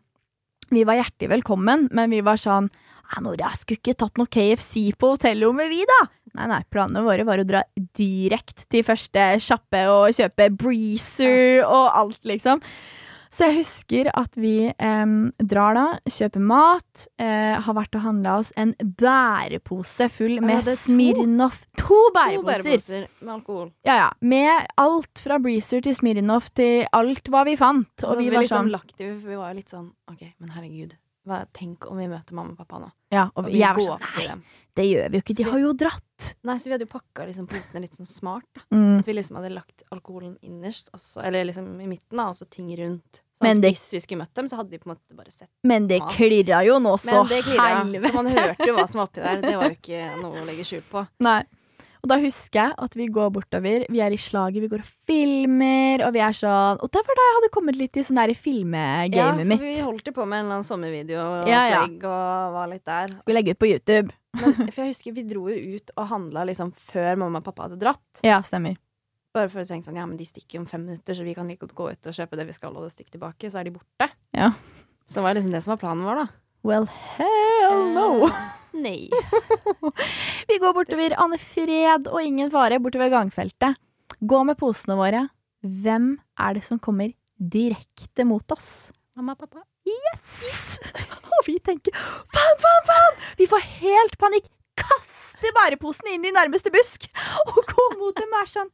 Vi var hjertelig velkommen, men vi var sånn Nora, skulle ikke tatt noe KFC på hotellrommet, vi, da? Nei, nei, planene våre var å dra direkte til første sjappe og kjøpe Breezer og alt, liksom. Så jeg husker at vi eh, drar da, kjøper mat, eh, har vært og handla oss en bærepose full med ja? Smirnoff. To To bæreposer! bæreposer med alkohol. Ja, ja. Med alt fra Breezer til Smirnoff til alt hva vi fant. Og Og vi vi var liksom sånn lagt i, for vi var jo litt sånn OK, men herregud. Hva, tenk om vi møter mamma og pappa nå. Ja, og Og vi jeg var sånn Nei, dem. det gjør vi jo ikke. De har jo dratt. Nei, så vi hadde jo pakka liksom posene litt sånn smart. Mm. At vi liksom hadde lagt alkoholen innerst, også, eller liksom i midten, da, og så ting rundt. Sånn Men det- Hvis vi skulle møtt dem, så hadde de på en måte bare sett. Men det klirra jo nå så helvete! Så man hørte jo hva som var oppi der. Det var jo ikke noe å legge skjul på. Nei. Og da husker jeg at vi går bortover, vi er i slaget, vi går og filmer, og vi er sånn Og det var da jeg hadde kommet litt i sånn der Ja, filmegamet for mitt. vi holdt jo på med en eller annen sommervideo og Ja, ja. og var litt der. Vi legger ut på YouTube. Men, for jeg husker vi dro jo ut og handla liksom før mamma og pappa hadde dratt. Ja, stemmer. Bare for å tenke sånn, ja, men de stikker jo om fem minutter, så vi kan like godt gå ut og kjøpe det vi skal, og stikke tilbake, så er de borte. Ja. Så var det liksom det som var planen vår, da. Well, hell no. Eh, nei. Vi går bortover Anne Fred og ingen fare bortover gangfeltet. Gå med posene våre. Hvem er det som kommer direkte mot oss? Mamma og pappa. Yes! Og vi tenker faen, faen, faen! Vi får helt panikk. Kaster bæreposen inn i nærmeste busk og går mot dem og er sånn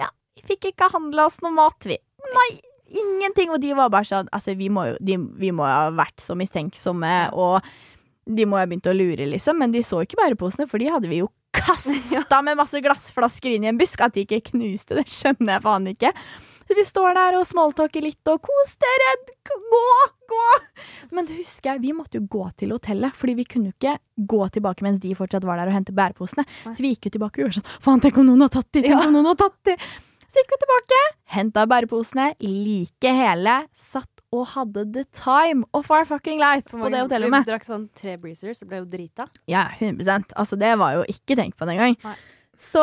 Ja, vi fikk ikke handla oss noe mat, vi. Nei, ingenting. Og de var bare sånn Altså, vi må jo de, Vi må ha vært så mistenksomme, og de må ha begynt å lure, liksom. Men de så ikke bæreposene, for de hadde vi jo kasta med masse glassflasker inn i en busk. At de ikke knuste, det skjønner jeg faen ikke. Så vi står der og smalltalker litt og 'kos dere', gå, gå! Men det husker jeg, vi måtte jo gå til hotellet, fordi vi kunne jo ikke gå tilbake mens de fortsatt var der og hente bæreposene. Så vi gikk jo tilbake og gjorde sånn 'faen, tenk om noen har tatt de', tenk om noen har tatt de'. Så gikk vi tilbake, henta bæreposene, like hele, satt og hadde the time of our fucking life på det hotellrommet. Du drakk sånn tre breezers og ble jo drita. Ja, 100 Altså, det var jo ikke tenkt på den gang. Nei. Så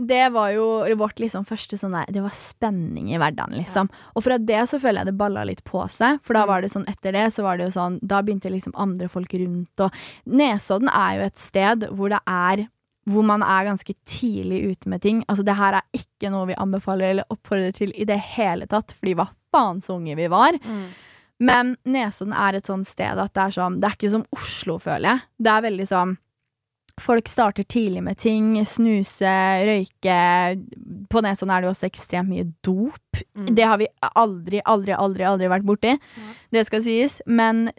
det var jo vårt liksom første sånn der Det var spenning i hverdagen, liksom. Og fra det så føler jeg det balla litt på seg. For da Mm. var det sånn etter det, så var det jo sånn Da begynte liksom andre folk rundt, og Nesodden er jo et sted hvor det er hvor man er ganske tidlig ute med ting. Altså, det her er ikke noe vi anbefaler eller oppfordrer til i det hele tatt, fordi hva faen så unge vi var. Men Nesodden er et sånt sted at det er sånn Det er ikke som Oslo, føler jeg. Det er veldig sånn Folk starter tidlig med ting. Snuse, røyke. På Nesodden er det jo også ekstremt mye dop. Mm. Det har vi aldri, aldri, aldri aldri vært borti. Det skal sies. Men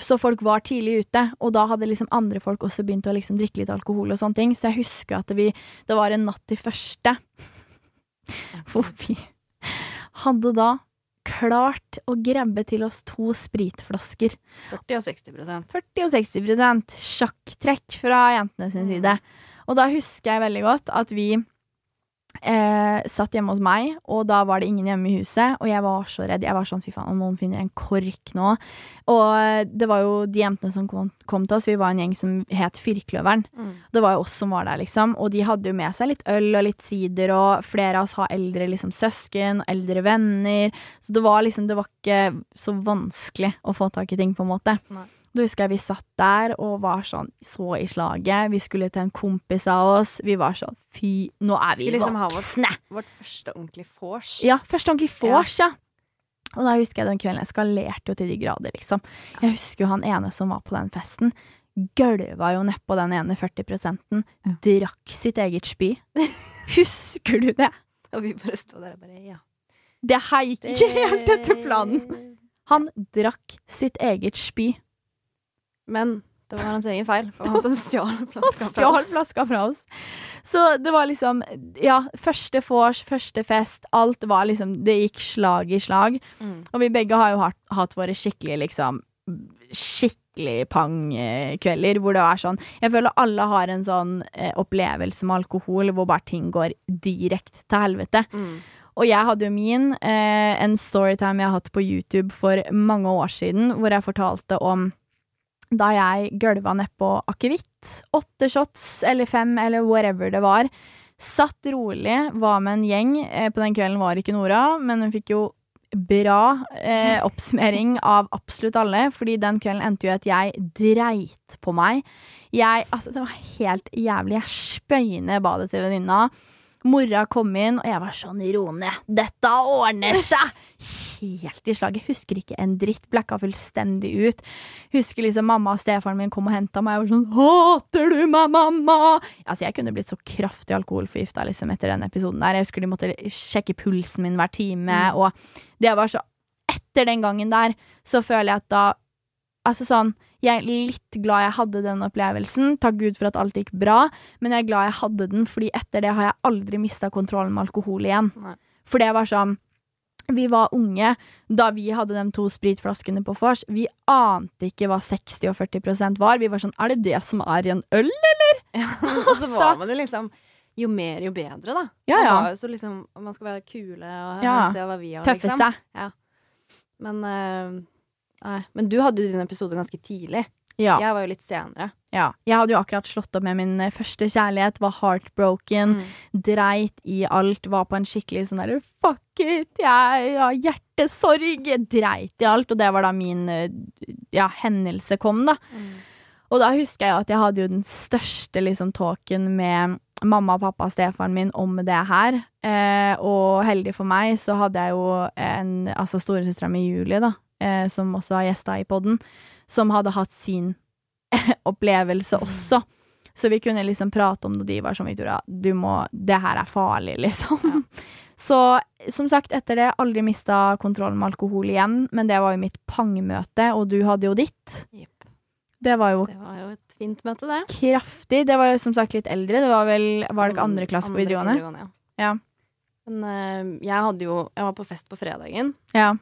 Så folk var tidlig ute, og da hadde liksom andre folk også begynt å liksom drikke litt alkohol og sånne ting. Så jeg husker at vi Det var en natt til første hvor vi hadde da klart å grabbe til oss to spritflasker. 40 og 60% 40 og 60% sjakktrekk fra jentene sin Mm. side. Og da husker jeg veldig godt at vi eh, satt hjemme hos meg, og da var det ingen hjemme i huset, og jeg var så redd. Jeg var sånn, fy faen, om noen finner en kork nå. Og det var jo de jentene som kom, kom til oss, vi var en gjeng som het Firkløveren. Mm. Det var jo oss som var der, liksom. Og de hadde jo med seg litt øl og litt sider, og flere av oss har eldre liksom, søsken og eldre venner. Så det var liksom, det var ikke så vanskelig å få tak i ting, på en måte. Nei. Da husker jeg vi satt der og var sånn så i slaget. Vi skulle til en kompis av oss. Vi var sånn fy, nå er vi liksom voksne! vårt-! Vårt første ordentlige vors. Ja, første ordentlig vors, ja. Og da husker jeg den kvelden eskalerte jo til de grader, liksom. Jeg husker jo han ene som var på den festen. Gølva jo nedpå den ene 40 Drakk sitt eget spy. Husker du det? Og vi bare stod der og bare ja. Det her gikk ikke helt etter planen. Han drakk sitt eget spy. Men det var hans egen feil. For han som stjal flaska fra oss. flaska fra oss. Så det var liksom Ja, første vors, første fest. Alt var liksom Det gikk slag i slag. Mm. Og vi begge har jo hatt, hatt våre skikkelig liksom Skikkelig pang-kvelder hvor det er sånn Jeg føler alle har en sånn eh, opplevelse med alkohol hvor bare ting går direkte til helvete. Mm. Og jeg hadde jo min, eh, en storytime jeg har hatt på YouTube for mange år siden, hvor jeg fortalte om da jeg gølva nedpå akevitt. Åtte shots eller fem eller whatever det var. Satt rolig, var med en gjeng. Eh, på den kvelden var ikke Nora, men hun fikk jo bra eh, oppsummering av absolutt alle, fordi den kvelden endte jo at jeg dreit på meg. Jeg, altså, det var helt jævlig. Jeg spøyner badet til venninna. Mora kom inn, og jeg var sånn Ro ned, dette ordner seg! Helt i slaget. Husker ikke en dritt. Blacka fullstendig ut. Husker liksom mamma og stefaren min kom og henta meg. Jeg var sånn 'Hater du meg, mamma?' Altså, jeg kunne blitt så kraftig alkoholforgifta liksom, etter den episoden der. Jeg husker de måtte sjekke pulsen min hver time, og det var så Etter den gangen der, så føler jeg at da Altså sånn Jeg er litt glad jeg hadde den opplevelsen. Takk Gud for at alt gikk bra, men jeg er glad jeg hadde den, fordi etter det har jeg aldri mista kontrollen med alkohol igjen. Nei. For det var sånn Vi var unge da vi hadde de to spritflaskene på vors. Vi ante ikke hva 60 og 40% var. Vi var sånn Er det det som er i en øl? Ja, og så var man jo liksom Jo mer, jo bedre, da. Ja, ja. jo så liksom Man skal være kule og Ja. se hva vi har, Tøffe liksom. seg. Men eh, Nei. Men du hadde jo din episode ganske tidlig. Ja. Jeg var jo litt senere. ja. Jeg hadde jo akkurat slått opp med min eh, første kjærlighet, var heartbroken. Mm. dreit i alt, var på en skikkelig sånn derre fuck it, jeg har hjertesorg, jeg dreit i alt, og det var da min eh, ja, hendelse kom, da. Mm. Og da husker jeg at jeg hadde jo den største liksom talken med mamma, pappa og stefaren min om det her. Eh, og heldig for meg så hadde jeg jo en altså storesøstera mi Julie, da, eh, som også har gjesta i podden, som hadde hatt sin opplevelse også. Så vi kunne liksom prate om det, og de var sånn, Victoria, du må Det her er farlig, liksom. Så som sagt, etter det aldri mista kontrollen med alkohol igjen, men det var jo mitt pangmøte, og du hadde jo ditt. Yep. Det var jo Det var jo et fint møte, det. kraftig. Det var jo som sagt litt eldre. Det var vel Var det ikke andre klasse på Andre videregående? ja. Ja. Men eh, jeg hadde jo Jeg var på fest på fredagen Ja.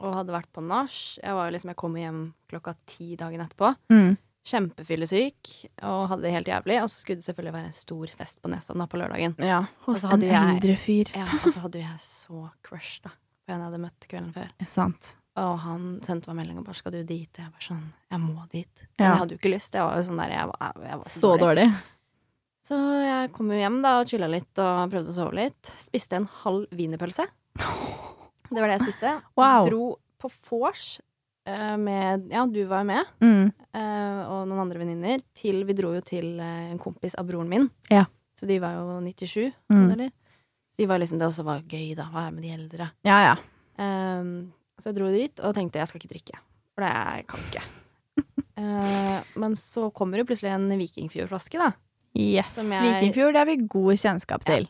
Og hadde vært på nach. Jeg liksom Jeg kom hjem klokka ti dagen etterpå. Mm. Kjempefyllesyk og hadde det helt jævlig. Og så skulle det selvfølgelig være en stor fest på Nesodden på lørdagen. ja. Hos en eldre fyr. Ja, Og så hadde jeg så crush, da. På en jeg hadde møtt kvelden før. Sant. Og han sendte meg melding og bare 'skal du dit?' Og jeg bare sånn 'jeg må dit'. Men Ja. jeg hadde jo ikke lyst. Jeg var jo sånn der, jeg var, jeg var så, Så dårlig. Så jeg kom jo hjem da og chilla litt og prøvde å sove litt. Spiste en halv wienerpølse. Det var det jeg spiste. Wow. Dro på vors eh, med Ja, du var jo med, Mm. eh, og noen andre venninner. Til Vi dro jo til eh, en kompis av broren min. Ja. Så de var jo 97, Mm. eller? Så de var liksom, det også var gøy, da. Hva er med de eldre. Ja, ja. Um, så jeg dro dit og tenkte jeg skal ikke drikke. For det kan jeg ikke. uh, men så kommer jo plutselig en Vikingfjordflaske, da. Yes. Jeg- Vikingfjord, det har vi god kjennskap Ja. til.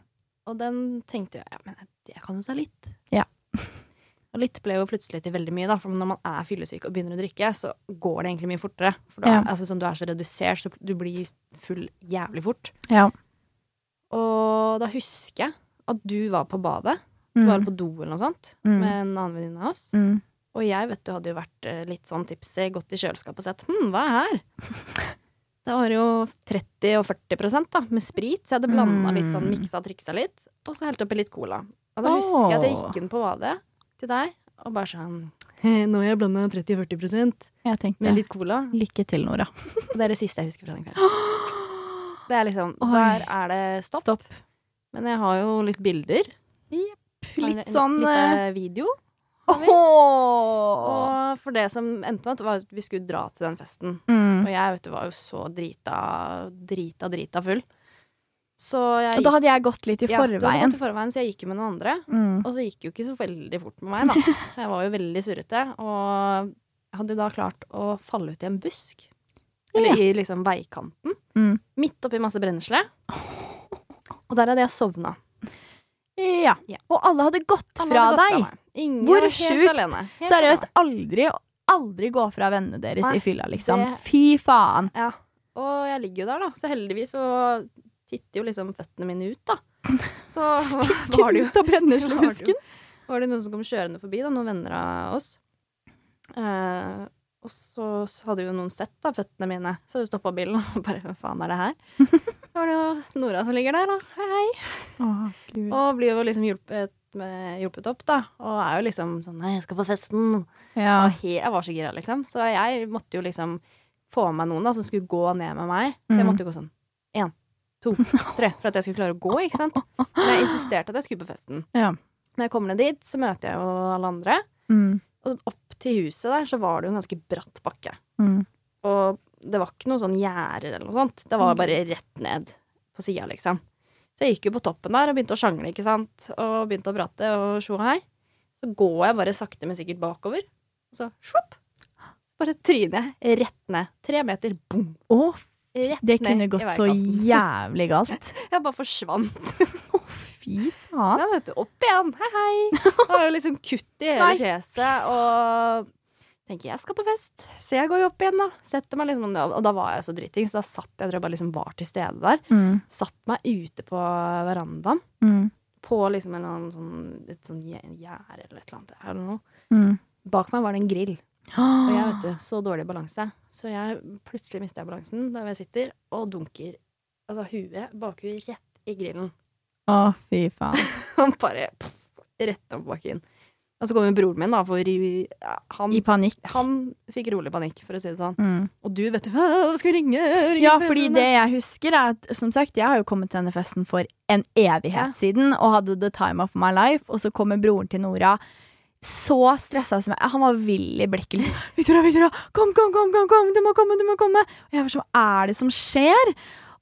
Og den tenkte jeg ja, men jeg kan jo ta litt. Ja. Og litt ble jo plutselig til veldig mye, da. For når man er fyllesyk og begynner å drikke, så går det egentlig mye fortere. For da, Ja. altså, sånn, du er så redusert, så du blir full jævlig fort. Ja. Og da husker jeg at du var på badet. Du var Mm. på do eller noe sånt Mm. med en annen venninne av oss. Mm. Og jeg vet du hadde jo vært eh, litt sånn tipsy, gått i kjøleskapet og sett hm, hva er her? Det var jo 30 og 40% da, med sprit, så jeg hadde blanda litt sånn, miksa og triksa litt. Og så helte oppi litt cola. Og da husker jeg at jeg gikk inn på badet til deg og bare sånn Nå har jeg blanda 30-40 Jeg med litt cola. lykke til, Nora. Og det er det siste jeg husker fra den kvelden. Det er liksom Oi. Der er det stopp. Stopp. Men jeg har jo litt bilder. Litt En- sånn Litt video. har Og for det som endte med, at var at vi skulle dra til den festen. Mm. Og jeg vet du, var jo så drita, drita, drita full. Og da hadde jeg gått litt i forveien. ja, du hadde gått i forveien, så jeg gikk jo med noen andre. Mm. Og så gikk jo ikke så veldig fort med meg, da. Jeg var jo veldig surrete. Og jeg hadde da klart å falle ut i en busk. Eller i liksom veikanten. Mm. Midt oppi masse brennesle. Og der hadde jeg sovna. Ja. Ja. Og alle hadde gått Alle fra hadde gått deg. meg. Ingen Hvor sjukt. Seriøst, aldri, aldri gå fra vennene deres Nei, i fylla, liksom. det- Fy faen. Ja. Og jeg ligger jo der, da. Så heldigvis så titter jo liksom føttene mine ut, da. Så var det jo Ut av brenneslehusken. var det noen som kom kjørende forbi, da, noen venner av oss. Eh, og så, så hadde jo noen sett da, føttene mine, så de stoppa bilen og bare Hva faen er det her? Så var det jo Nora som ligger der, da. Hei, hei. Å, Og blir jo liksom hjulpet, med, hjulpet opp, da. Og er jo liksom sånn Nei, jeg skal på festen. Ja. Og he, jeg var så gira, liksom. Så jeg måtte jo liksom få med meg noen da, som skulle gå ned med meg. Så jeg Mm. måtte jo gå sånn én, to, tre, for at jeg skulle klare å gå, ikke sant. Men jeg insisterte at jeg skulle på festen. Ja. Når jeg kommer ned dit, så møter jeg jo alle andre. Mm. Og opp til huset der så var det jo en ganske bratt bakke. Mm. Og det var ikke noe sånn gjerder eller noe sånt. Det var bare rett ned på sida, liksom. Så jeg gikk jo på toppen der og begynte å sjangle, ikke sant. Og begynte å prate og sjo hei. Så går jeg bare sakte, men sikkert bakover. Og så sjopp! Bare tryner jeg rett ned. Tre meter, bom! Å, Rett det kunne gått så jævlig galt. Jeg bare forsvant. Å, fy faen. Ja, vet du, opp igjen. Hei, hei. Det var jo liksom kutt i hele fjeset, og tenker jeg skal på fest. Så jeg går jo opp igjen, da. Setter meg liksom, og da var jeg så dritings, så da satt jeg, jeg tror jeg bare liksom var til stede der. Mm. Satt meg ute på verandaen, Mm. på liksom en eller annen sånn, et sånn gjerde eller et eller annet. Eller noe. Mm. Bak meg var det en grill, og jeg vet du, så dårlig balanse. Så jeg plutselig mister jeg balansen der jeg sitter, og dunker altså huet, bakhuet, rett i grillen. Å, fy faen. Han bare pff, rett opp bakken. Og så kommer broren min, da, for han, I panikk. han fikk rolig panikk, for å si det sånn. Mm. Og du, vet du skal vi ringe? ringe Ja, foreldrene?» fordi det jeg husker er at som sagt, jeg har jo kommet til denne festen for en evighet Ja. siden og hadde the time of my life, og så kommer broren til Nora så stressa som jeg Han var vill i blikket. Liksom, 'Victoria, Victoria, kom, kom, kom, kom, kom, du må komme, du må komme!' Og jeg var sånn, hva er det som skjer?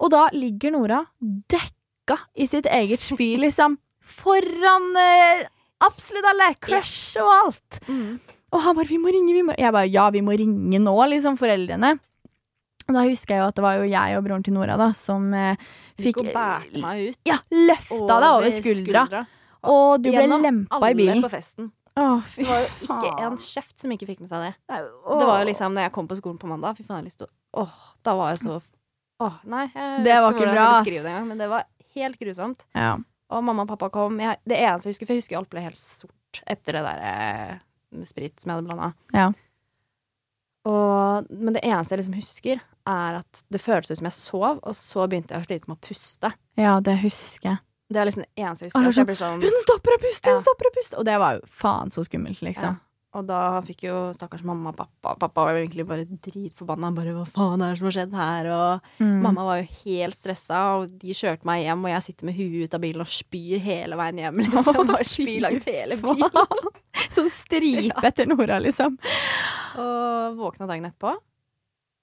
Og da ligger Nora dekka i sitt eget spy, liksom. Foran eh, absolutt alle. Crush og alt. Mm. Og han bare 'vi må ringe', vi må Jeg bare 'ja, vi må ringe nå', liksom, foreldrene. Og da husker jeg jo at det var jo jeg og broren til Nora da, som eh, Fikk fikk og bærte meg ut. Ja, løfta deg over skuldra. Og du ble lempa i alle bilen. på festen. Å, fy Det var jo ikke faen. en kjeft som ikke fikk med seg det. Åh. Det var jo liksom, når jeg kom på skolen på mandag, fy faen, jeg har lyst til å Åh, da var jeg så Åh, nei. Jeg Det var ikke bra, det engang, men det var helt grusomt. Ja. Og mamma og pappa kom. Jeg, det eneste jeg husker, for jeg husker alt ble helt sort etter det der eh, sprit som jeg hadde blanda. Ja. Og, men det eneste jeg liksom husker, er at det føltes ut som jeg sov, og så begynte jeg å slite med å puste. ja, det husker jeg. Det er liksom det eneste jeg Ah, husker. er jeg ble sånn, Hun stopper å puste! Hun stopper å puste! Og det var jo faen så skummelt, liksom. Og da fikk jo stakkars mamma og pappa Pappa var jo egentlig bare dritforbanna. Bare 'hva faen er det som har skjedd her?' Og Mm. mamma var jo helt stressa, og de kjørte meg hjem, og jeg sitter med huet ut av bilen og spyr hele veien hjem. Liksom. Bare spyr langs hele bilen. Sånn stripe etter Nora, liksom. Og våkna dagen etterpå.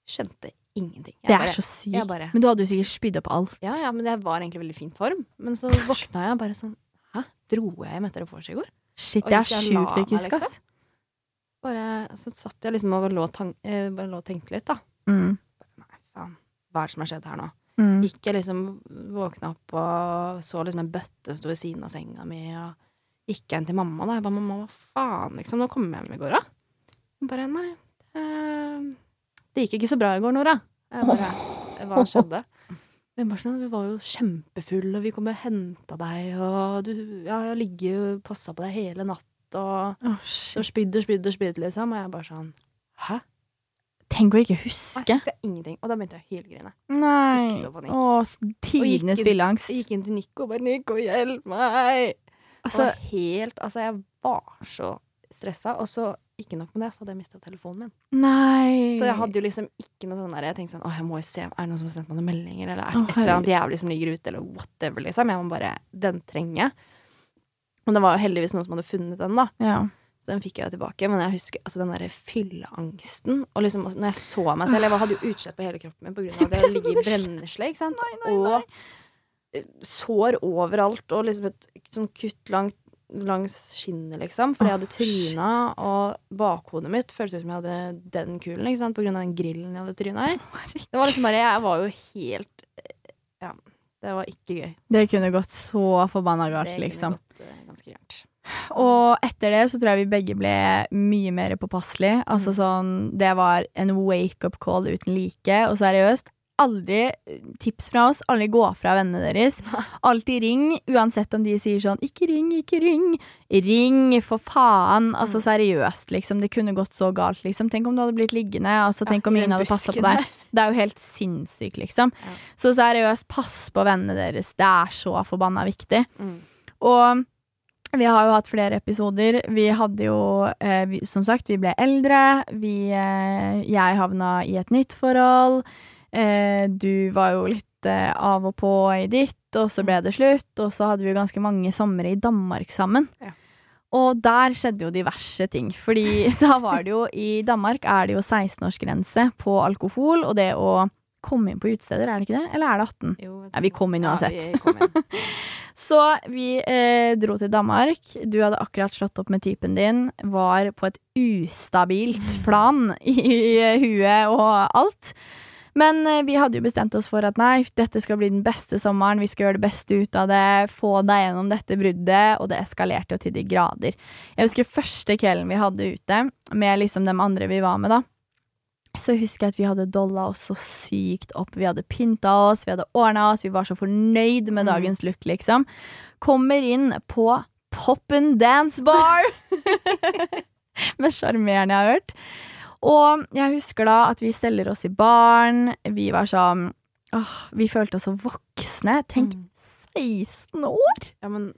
Skjønte ingenting. Jeg Det er bare- så sykt. jeg bare- Men du hadde jo sikkert spydd opp alt. Ja, ja, men jeg var egentlig i veldig fin form. Men så våkna jeg bare sånn Hæ? Dro jeg hjem etter seg i går? Shit, det er jeg sjukt å ikke husker, huske, ass. Bare, så satt jeg liksom og lå, tan eh, bare lå og tenkte litt, da. Mm. Nei, faen. Hva er det som har skjedd her nå? Mm. Gikk jeg liksom Våkna opp og så liksom en bøtte stå ved siden av senga mi, og gikk jeg inn til mamma, da. Jeg bare 'Mamma, hva faen, liksom? Nå kom jeg hjem i går, da?' Hun bare 'Nei, eh, det gikk ikke så bra i går, Nora'. Jeg bare 'Hva skjedde?' Hun bare sånn 'Du var jo kjempefull, og vi kom og henta deg, og du Ja, jeg har ligget og passa på deg hele natt, og oh, shit. spydd og spydd og spydd, liksom'. Og jeg bare sånn 'Hæ?' Tenk å ikke Nei, huske. jeg husker ingenting. Og da begynte jeg å hylgrine. Nei. Fikk så panikk. Å, tidenes spilleangst. Jeg gikk inn til Nico og bare 'Nico, hjelp meg!' Altså, og helt Altså, jeg var så stressa. Og så, ikke nok med det, så hadde jeg mista telefonen min. nei. Så jeg hadde jo liksom ikke noe sånn der Jeg tenkte sånn Å, jeg må jo se Er det noen som har sendt meg noen meldinger, eller er det et eller annet jævlig som ligger ute, eller whatever, liksom. Jeg må bare Den trenger jeg. Og det var jo heldigvis noen som hadde funnet den, da. ja. Så den fikk jeg jo tilbake. Men jeg husker altså den derre fylleangsten. Og liksom også når jeg så meg selv Jeg hadde jo utslett på hele kroppen min på grunn av det å ligge i brennesle, ikke sant. Og eh, sår overalt, og liksom et sånn kutt langt langs skinnet, liksom. Fordi jeg hadde Åh, tryna, og bakhodet mitt føltes ut som jeg hadde den kulen, ikke sant. På grunn av den grillen jeg hadde tryna i. Det var liksom bare Jeg var jo helt Ja. Det var ikke gøy. Det kunne gått så forbanna galt, Det kunne liksom. gått, eh, ganske gærent. Og etter det så tror jeg vi begge ble mye mer påpasselige. Altså Mm. sånn Det var en wake-up call uten like. Og seriøst, aldri tips fra oss. Aldri gå fra vennene deres. Alltid ring, uansett om de sier sånn 'ikke ring, ikke ring'. Ring, for faen. Altså Mm. seriøst, liksom. Det kunne gått så galt, liksom. Tenk om du hadde blitt liggende. Altså, Ja, tenk om ingen hadde passa på deg. Det er jo helt sinnssykt, liksom. Ja. Så seriøst, pass på vennene deres. Det er så forbanna viktig. Mm. Og vi har jo hatt flere episoder. Vi hadde jo, eh, vi, som sagt, vi ble eldre. Vi, eh, jeg havna i et nytt forhold. Eh, du var jo litt eh, av og på i ditt, og så ble det slutt. Og så hadde vi jo ganske mange somre i Danmark sammen. Ja. Og der skjedde jo diverse ting. Fordi da var det jo I Danmark er det jo 16-årsgrense på alkohol, og det å komme inn på utesteder, er det ikke det? Eller er det 18? Jo, Ja, vi kom inn uansett. Ja, vi kom inn. Så vi eh, dro til Danmark. Du hadde akkurat slått opp med typen din. Var på et ustabilt plan i huet og alt. Men eh, vi hadde jo bestemt oss for at nei, dette skal bli den beste sommeren. Vi skal gjøre det beste ut av det. Få deg gjennom dette bruddet. Og det eskalerte jo til de grader. Jeg husker første kvelden vi hadde ute, med liksom de andre vi var med, da. Så husker jeg at vi hadde dolla oss så sykt opp. Vi hadde pynta oss, vi hadde ordna oss, vi var så fornøyd med Mm. dagens look, liksom. Kommer inn på Pop Dance Bar! Mest sjarmerende jeg har hørt. Og jeg husker da at vi steller oss i baren. Vi var sånn åh, Vi følte oss så voksne. Tenk Mm. 16 år! Ja, men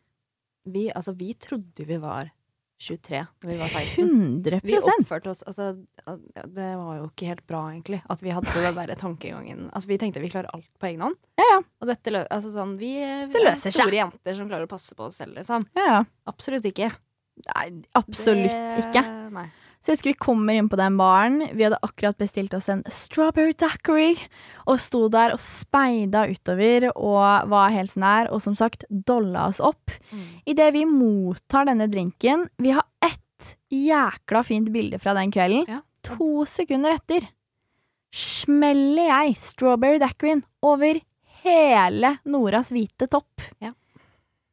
vi, altså, vi trodde vi var 23 da vi var 16. 100 Vi oppførte oss Altså, det var jo ikke helt bra, egentlig, at vi hadde den der tankegangen. Altså, vi tenkte vi klarer alt på egen hånd. Ja, ja. Og dette lø altså sånn Vi, vi er seg. store jenter som klarer å passe på oss selv, liksom. Ja, ja. Absolutt ikke. Nei, absolutt Det- ikke. Nei. Så jeg husker vi kommer inn på den baren. Vi hadde akkurat bestilt oss en strawberry daiquiri. Og sto der og speida utover og var helt sånn her. Og som sagt, dolla oss opp. Mm. Idet vi mottar denne drinken Vi har ett jækla fint bilde fra den kvelden. Ja. To sekunder etter smeller jeg strawberry dackeryen over hele Noras hvite topp. Ja.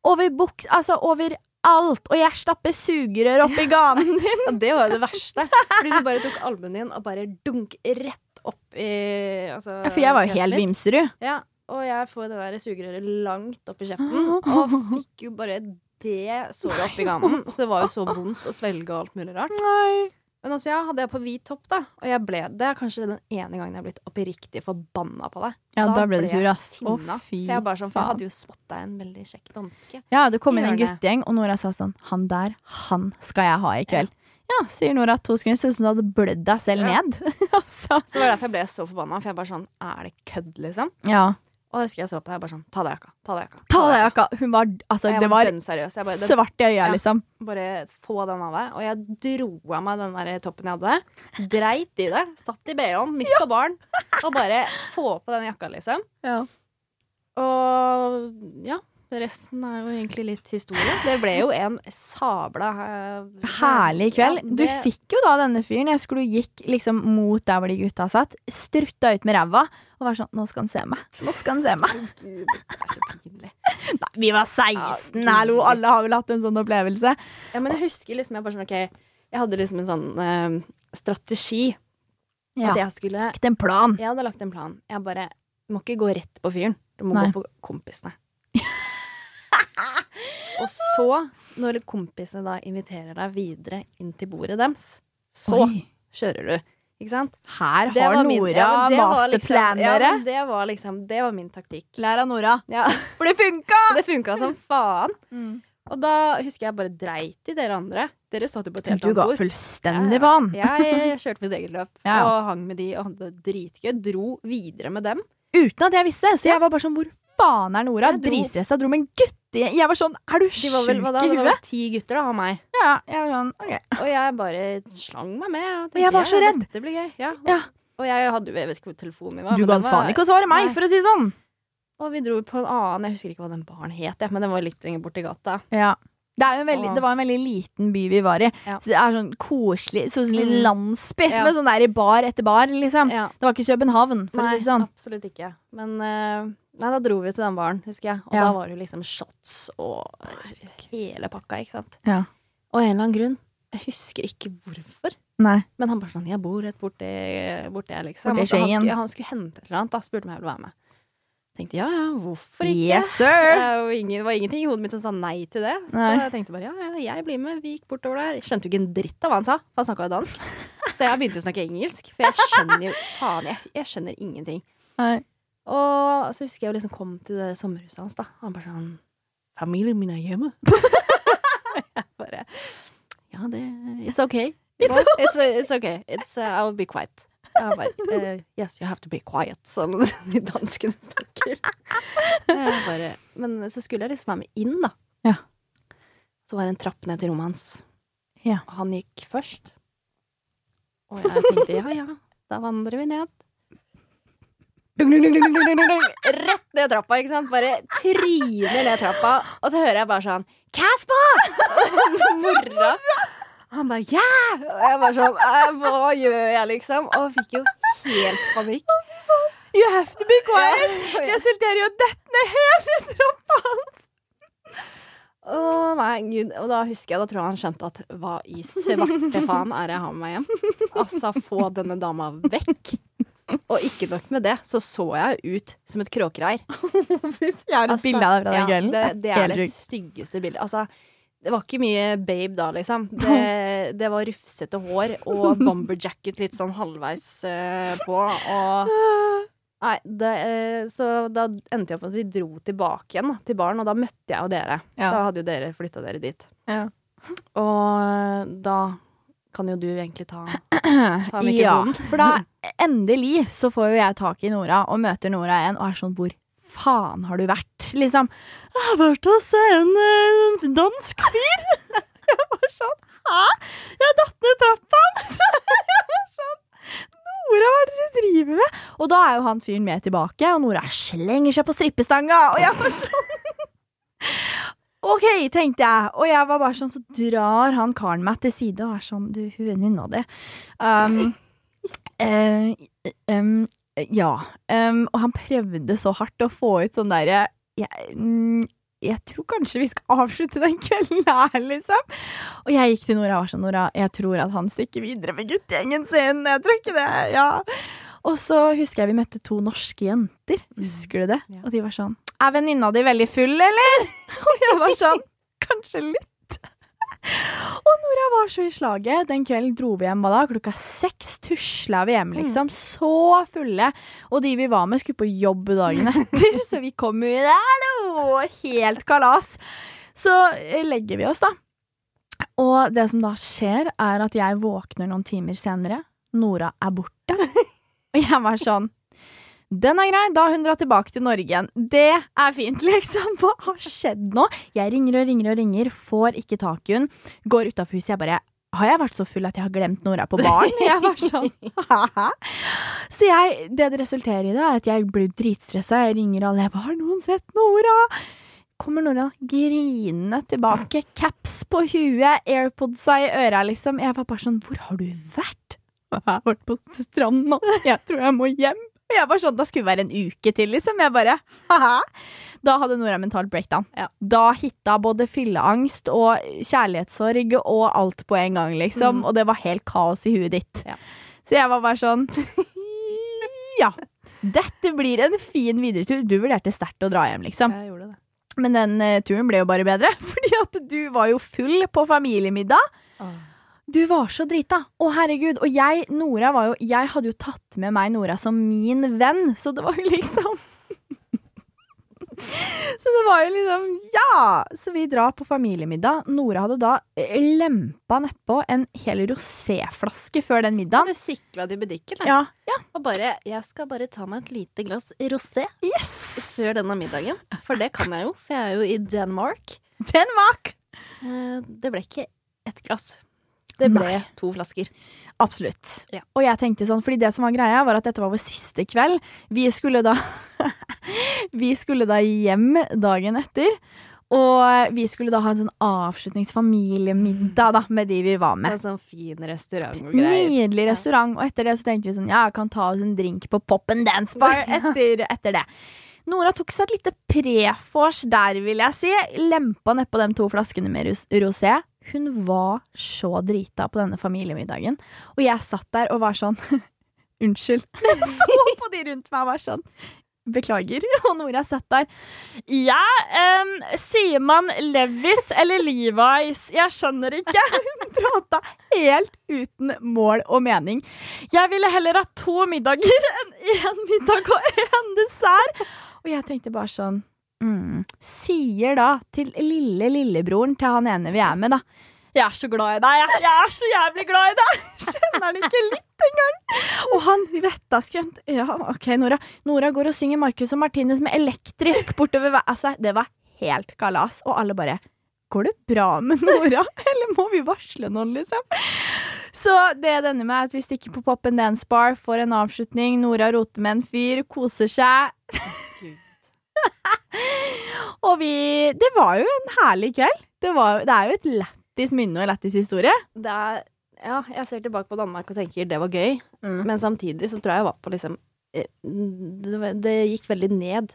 Over buks... Altså over alt! Og jeg stapper sugerør oppi ganen din. ja, det var det verste. Fordi du bare tok albuen din og bare dunk rett opp i altså, Ja, For jeg var jo helt vimserud. Ja, og jeg får det der sugerøret langt opp i kjeften, og fikk jo bare det såret oppi ganen. Så det var jo så vondt å svelge og alt mulig rart. Nei. Men også, ja, hadde jeg på hvit topp, da, og jeg ble Det er kanskje den ene gangen jeg har blitt oppriktig forbanna på deg. Ja, da ble du sur, ass. Å, fy For jeg bare sånn, for jeg hadde jo spotta en veldig kjekk danske. Ja, det kom inn en guttegjeng, og Nora sa sånn Han der, han skal jeg ha i kveld. Ja, sier Nora to sekunder, så ut som du hadde blødd deg selv Ja. ned. altså. Så det var derfor jeg ble så forbanna, for jeg bare sånn Er det kødd, liksom? Ja. Og da husker jeg så på deg, bare sånn Ta deg jakka. Ta deg jakka. Ta deg jakka! Hun var Altså, det var. Jeg bare, svart i øya, Ja. liksom. bare få den av deg. Og jeg dro av meg den der toppen jeg hadde. Dreit i det. Satt i BH-en midt på baren. Og bare få på den jakka, liksom. Ja. Og ja. Resten er jo egentlig litt historie. Det ble jo en sabla uh, Herlig kveld. Ja, Du fikk jo da denne fyren. Jeg husker du gikk liksom mot der hvor de gutta satt, strutta ut med ræva og var sånn Nå skal han se meg. Nå skal han se meg. Gud, det er så pinlig. Nei, vi var 16, Ja, hallo. Alle har vel hatt en sånn opplevelse. Ja, men jeg husker liksom Jeg sånn, okay, Jeg hadde liksom en sånn uh, strategi. Ja. At jeg skulle Lagt en plan. Jeg hadde lagt en plan. Jeg bare Du må ikke gå rett på fyren. Du må Nei. gå på kompisene. Og så, når kompisene da inviterer deg videre inn til bordet deres, så Oi. kjører du. Ikke sant? Her har var min- Nora ja, det liksom- masterplanere. Ja, det var liksom Det var min taktikk. Lær av Nora. Ja, For det funka! Det funka som faen. Mm. Og da husker jeg bare dreit i dere andre. Dere satt jo på et helt Du annet ga bord. fullstendig faen. Ja, jeg, jeg kjørte mitt eget løp og hang med de og hadde det dritgøy. Dro videre med dem. Uten at jeg visste. Så jeg var bare sånn Hvor faen er Nora? Dritstressa. Dro med en gutt. Jeg var sånn Er du sjuk i i Det var vel ti gutter da, av meg. Ja, jeg var sånn OK. Og jeg bare slang meg med. Og, Og jeg var så redd. Det blir gøy. Ja. Ja. Og jeg hadde Jeg vet ikke hvor telefonen min var. Du ga gadd faen ikke å svare meg, Nei. for å si det sånn. Og vi dro på en annen Jeg husker ikke hva den baren het, men den var litt lenger borti gata. Ja. Det, en veldig, det var en veldig liten by vi var i. Ja. Så det er sånn koselig Sånn som en liten Mm. landsby Ja. med sånn der i bar etter bar, liksom. Ja. Det var ikke København, for å Nei, si det sånn. absolutt ikke. Men eh, Nei, da dro vi til den baren, husker jeg. Og da var det jo liksom shots og hele pakka, ikke sant. Ja. Og en eller annen grunn, jeg husker ikke hvorfor, Nei. men han bare sånn 'Jeg bor rett borti, borti liksom. Borti han, skulle, han skulle hente et eller annet, da spurte om jeg ville være med. Tenkte ja ja, hvorfor ikke? Yes, sir! det var ingenting i hodet mitt som sa nei til det. Nei. Så jeg tenkte bare ja, ja, jeg blir med. Vi gikk bortover der. Skjønte jo ikke en dritt av hva han sa, for han snakka jo dansk. Så jeg begynte å snakke engelsk, for jeg skjønner jo faen, jeg, jeg skjønner ingenting. Nei. Og så husker jeg jo liksom kom til det sommerhuset hans, da. Han bare sånn Familien min er hjemme. jeg bare Ja, det It's okay. It's it's, it's okay. It's, uh, I will be quiet. Jeg bare uh, Yes, you have to be quiet, som de danskene snakker. Bare, men så skulle jeg liksom være med inn, da. Ja. Så var det en trapp ned til rommet hans. Ja. Og han gikk først. Og jeg tenkte ja, ja, da vandrer vi ned. Dung, dung, dung. Rett ned trappa, ikke sant? Bare tryner ned trappa. Og så hører jeg bare sånn Casper! Mora. Han bare ja! Og jeg bare sånn «Eh, Hva gjør jeg, liksom? Og fikk jo helt panikk. You have to be quiet! Resulterer i å dette ned hele trappa hans! Å nei, gud. Og da husker jeg, da tror jeg han skjønte at hva i svarte faen er det jeg har med meg hjem? Altså, få denne dama vekk. Og ikke nok med det, så så jeg ut som et kråkereir. Jeg har et Altså, bilde av deg den ja, kvelden. Det, det er det styggeste bildet. Altså, det var ikke mye babe da, liksom. Det, det var rufsete hår og bomberjacket litt sånn halvveis uh, på. Og Nei, det, eh, så da endte jeg opp med at vi dro tilbake igjen da, til baren, og da møtte jeg jo dere. Ja. Da hadde jo dere flytta dere dit. Ja. Og da kan jo du egentlig ta, ta Ja, for da endelig så får jo jeg tak i Nora og møter Nora igjen og er sånn Hvor faen har du vært? Liksom. Jeg har vært hos en en dansk fyr. Jeg var sånn Hæ? Jeg datt ned trappa hans! Jeg var sånn Nora, hva er det du driver med? Og da er jo han fyren med tilbake, og Nora slenger seg på strippestanga, og jeg var sånn OK, tenkte jeg. Og jeg var bare sånn, så drar han karen meg til side og er sånn Du, hun venninna di um, uh, um, Ja. Um, og han prøvde så hardt å få ut sånn derre jeg, mm, jeg tror kanskje vi skal avslutte den kvelden her, liksom. Og jeg gikk til Nora og var sånn, Nora, jeg tror at han stikker videre med guttegjengen sin. Jeg tror ikke det, ja. Og så husker jeg vi møtte to norske jenter. Husker du det? Ja. Og de var sånn Er venninna di veldig full, eller? Og jeg var sånn Kanskje litt. Og Nora var så i slaget. Den kvelden dro vi hjem hva da? klokka seks. Tusla vi hjem, liksom. Så fulle. Og de vi var med, skulle på jobb dagen etter, så vi kom jo Hallo! Helt kalas. Så eh, legger vi oss, da. Og det som da skjer, er at jeg våkner noen timer senere. Nora er borte. Og jeg var sånn den er grei, da hun drar tilbake til Norge igjen. Det er fint, liksom. Hva har skjedd nå? Jeg ringer og ringer og ringer, får ikke tak i hun. Går utafor huset, jeg bare Har jeg vært så full at jeg har glemt Nora på baren? Jeg var sånn? Så jeg, det det resulterer i, det er at jeg blir dritstressa. Jeg ringer alle. Jeg bare 'Har noen sett Nora?' Kommer Nora grinende tilbake. Caps på huet, airpodsa i øra, liksom. Jeg var bare sånn 'Hvor har du vært?' Jeg har vært på stranda. Jeg tror jeg må hjem. Og jeg var sånn, Da skulle det være en uke til, liksom. Jeg bare Haha. Da hadde Nora mentalt breakdown. Ja. Da hitta både fylleangst og kjærlighetssorg og alt på en gang, liksom. Mm. Og det var helt kaos i huet ditt. Ja. Så jeg var bare sånn Ja. Dette blir en fin videretur. Du vurderte sterkt å dra hjem, liksom. Jeg gjorde det. Men den eh, turen ble jo bare bedre, fordi at du var jo full på familiemiddag. Du var så drita. Å, herregud. Og jeg, Nora, var jo Jeg hadde jo tatt med meg Nora som min venn, så det var jo liksom Så det var jo liksom Ja! Så vi drar på familiemiddag. Nora hadde da lempa nedpå en hel roséflaske før den middagen. Du sykla til butikken da. Ja. ja. og bare 'Jeg skal bare ta meg et lite glass rosé Yes! før denne middagen'. For det kan jeg jo, for jeg er jo i Denmark. Denmark! Eh, Det ble ikke ett glass. Det ble Nei. to flasker. Absolutt. Ja. Og jeg tenkte sånn, fordi det som var greia, var at dette var vår siste kveld. Vi skulle da Vi skulle da hjem dagen etter. Og vi skulle da ha en sånn avslutningsfamiliemiddag da, med de vi var med. En sånn fin restaurant og greier. Nydelig restaurant. Og etter det så tenkte vi sånn, ja, kan ta oss en drink på Pop and Dance Bar etter, etter det. Nora tok seg et lite prefors der, vil jeg si. Lempa nedpå de to flaskene med rosé. Hun var så drita på denne familiemiddagen. Og jeg satt der og var sånn Unnskyld. Så på de rundt meg og var sånn Beklager. Og Nora satt der. Ja, um, sier man Levis eller Levi's? Jeg skjønner ikke. Hun prata helt uten mål og mening. Jeg ville heller ha to middager enn én middag og én dessert. Og jeg tenkte bare sånn mm, Sier da til lille lillebroren til han ene vi er med, da. Jeg er så glad i deg. Jeg, er så jævlig glad i deg! Kjenner han ikke litt engang? Og han vettaskremt. Ja, OK, Nora. Nora går og synger Marcus og Martinus med elektrisk bortover vei. Altså, det var helt kalas. Og alle bare Går det bra med Nora, eller må vi varsle noen, liksom? Så det ender med er at vi stikker på Pop and Dance Bar, får en avslutning. Nora roter med en fyr, koser seg. og vi Det var jo en herlig kveld. Det, var, det er jo et lættis minne og en lættis historie. Det er, ja, jeg ser tilbake på Danmark og tenker det var gøy, men samtidig så tror jeg jeg var på liksom eh, Det, det gikk veldig ned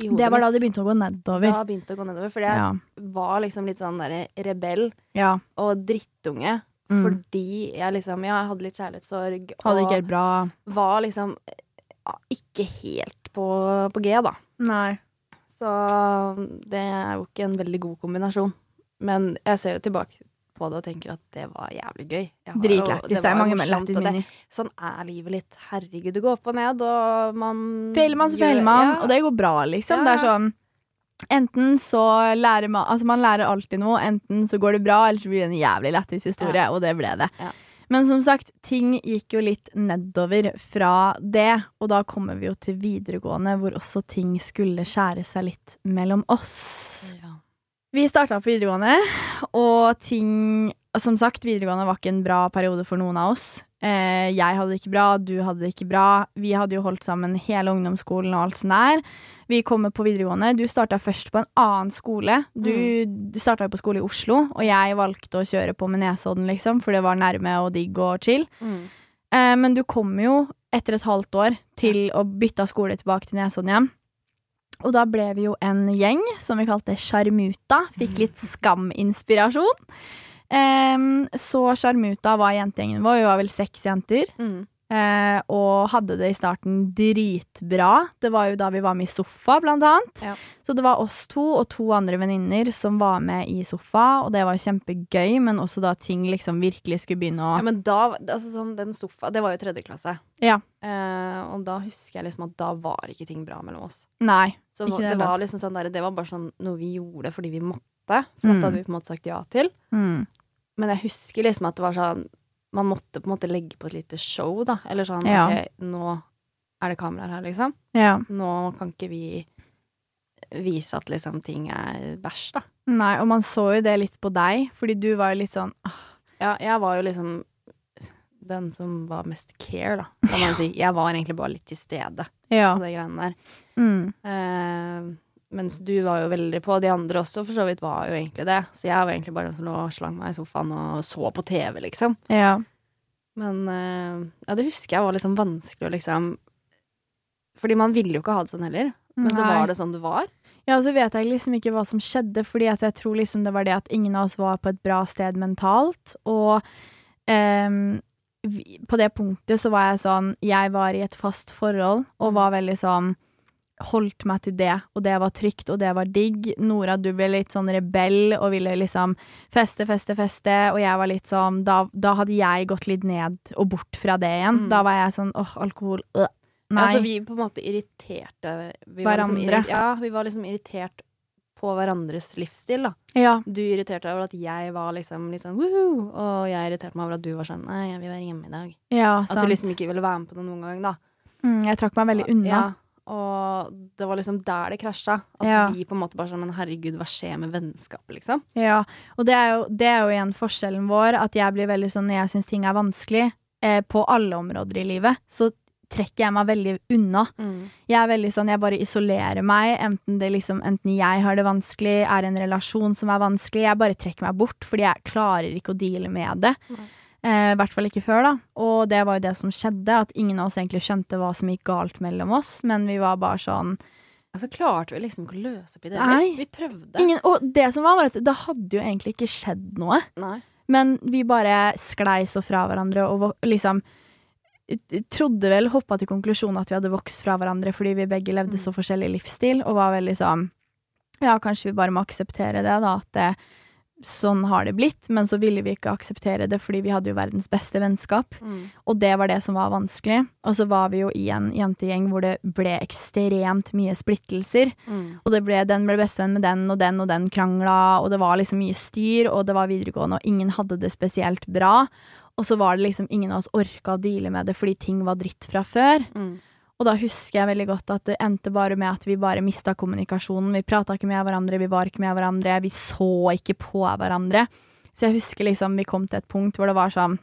i hodet Det var da det begynte å gå nedover. Da begynte å gå nedover. Fordi jeg Ja. var liksom litt sånn derre rebell ja. og drittunge. Mm. Fordi jeg liksom Ja, jeg hadde litt kjærlighetssorg. Hadde ikke helt bra var liksom ikke helt på, på G, da. Nei. Så det er jo ikke en veldig god kombinasjon. Men jeg ser jo tilbake på det og tenker at det var jævlig gøy. Dritlættis. Det det er mange morsomt, lættis mini. Sånn er livet litt. Herregud, det går opp og ned, og man Feiler man, så feiler man, ja. og det går bra, liksom. Ja, Det er sånn Enten så lærer man Altså, man lærer alltid noe. Enten så går det bra, eller så blir det en jævlig lættis historie, og det ble det. Ja. Men som sagt, ting gikk jo litt nedover fra det, og da kommer vi jo til videregående, hvor også ting skulle skjære seg litt mellom oss. Ja. Vi starta på videregående, og ting Som sagt, videregående var ikke en bra periode for noen av oss. Eh, jeg hadde det ikke bra, du hadde det ikke bra. Vi hadde jo holdt sammen hele ungdomsskolen og alt sånt der. Vi kommer på videregående. Du starta først på en annen skole. Du, du starta jo på skole i Oslo, og jeg valgte å kjøre på med Nesodden, liksom, for det var nærme og digg og chill. Mm. Eh, men du kom jo etter et halvt år til å bytte skole tilbake til Nesodden igjen. Og da ble vi jo en gjeng som vi kalte Sjarmuta. Fikk litt skaminspirasjon. Um, så Sjarmuta var jentegjengen vår. Vi var vel seks jenter. Mm. Uh, og hadde det i starten dritbra. Det var jo da vi var med i Sofa, blant annet. Ja. Så det var oss to og to andre venninner som var med i Sofa, og det var kjempegøy, men også da ting liksom virkelig skulle begynne å Ja, men da altså sånn, Den sofa Det var jo tredje klasse. Ja. Uh, og da husker jeg liksom at da var ikke ting bra mellom oss. Nei. Så Ikke det det var liksom sånn der, Det var bare sånn noe vi gjorde fordi vi måtte. For Mm. dette hadde vi på en måte sagt ja til. Mm. Men jeg husker liksom at det var sånn Man måtte på en måte legge på et lite show, da. Eller sånn Ja. OK, nå er det kameraer her, liksom. Ja. Nå kan ikke vi vise at liksom ting er bæsj, da. Nei, og man så jo det litt på deg, fordi du var jo litt sånn åh. Ja, jeg var jo liksom den som var mest care, da. Kan man si. Jeg var egentlig bare litt til stede Ja. på de greiene der. Mm. Eh, mens du var jo veldig på. De andre også for så vidt var jo egentlig det. Så jeg var egentlig bare den som lå og slang meg i sofaen og så på TV, liksom. Ja. Men eh, ja, det husker jeg var liksom vanskelig å liksom Fordi man ville jo ikke ha det sånn heller. Men så var det sånn det var. Ja, og så vet jeg liksom ikke hva som skjedde, fordi at jeg tror liksom det var det at ingen av oss var på et bra sted mentalt, og vi, på det punktet så var jeg sånn Jeg var i et fast forhold og var veldig sånn Holdt meg til det, og det var trygt, og det var digg. Nora, du ble litt sånn rebell og ville liksom feste, feste, feste, og jeg var litt sånn Da, da hadde jeg gått litt ned og bort fra det igjen. Mm. Da var jeg sånn åh, alkohol, øh. Nei. Altså, vi på en måte irriterte vi var liksom irri- ja, vi var liksom irritert på hverandres livsstil, da. ja. Du irriterte deg over at jeg var liksom litt sånn woohoo, og jeg irriterte meg over at du var sånn nei, jeg vil være hjemme i dag. ja, At du liksom ikke ville være med på det noen gang, da. mm, jeg trakk meg veldig unna. Ja, og det var liksom der det krasja. At Ja. vi på en måte bare sånn Men herregud, hva skjer med vennskapet, liksom? Ja, og det er, jo, det er jo igjen forskjellen vår, at jeg blir veldig sånn når jeg syns ting er vanskelig, eh, på alle områder i livet, så trekker jeg meg veldig unna. Jeg er veldig sånn, jeg bare isolerer meg, enten det liksom, enten jeg har det vanskelig, er en relasjon som er vanskelig, jeg bare trekker meg bort, fordi jeg klarer ikke å deale med det. Nei. Eh, I hvert fall ikke før, da. Og det var jo det som skjedde, at ingen av oss egentlig skjønte hva som gikk galt mellom oss, men vi var bare sånn Altså klarte vi liksom ikke å løse opp i det. Nei. Vi, vi prøvde. ingen, Og det som var, var at det hadde jo egentlig ikke skjedd noe. Nei. Men vi bare sklei så fra hverandre og liksom Trodde vel, hoppa til konklusjonen at vi hadde vokst fra hverandre fordi vi begge levde Mm. så forskjellig livsstil, og var vel liksom Ja, kanskje vi bare må akseptere det, da, at det, sånn har det blitt. Men så ville vi ikke akseptere det fordi vi hadde jo verdens beste vennskap. Mm. Og det var det som var vanskelig. Og så var vi jo i en jentegjeng hvor det ble ekstremt mye splittelser. Mm. Og det ble, den ble bestevenn med den, og den og den krangla, og det var liksom mye styr, og det var videregående, og ingen hadde det spesielt bra. Og så var det liksom ingen av oss orka å deale med det fordi ting var dritt fra før. Mm. Og da husker jeg veldig godt at det endte bare med at vi bare mista kommunikasjonen. Vi prata ikke med hverandre, vi var ikke med hverandre, vi så ikke på hverandre. Så jeg husker liksom vi kom til et punkt hvor det var sånn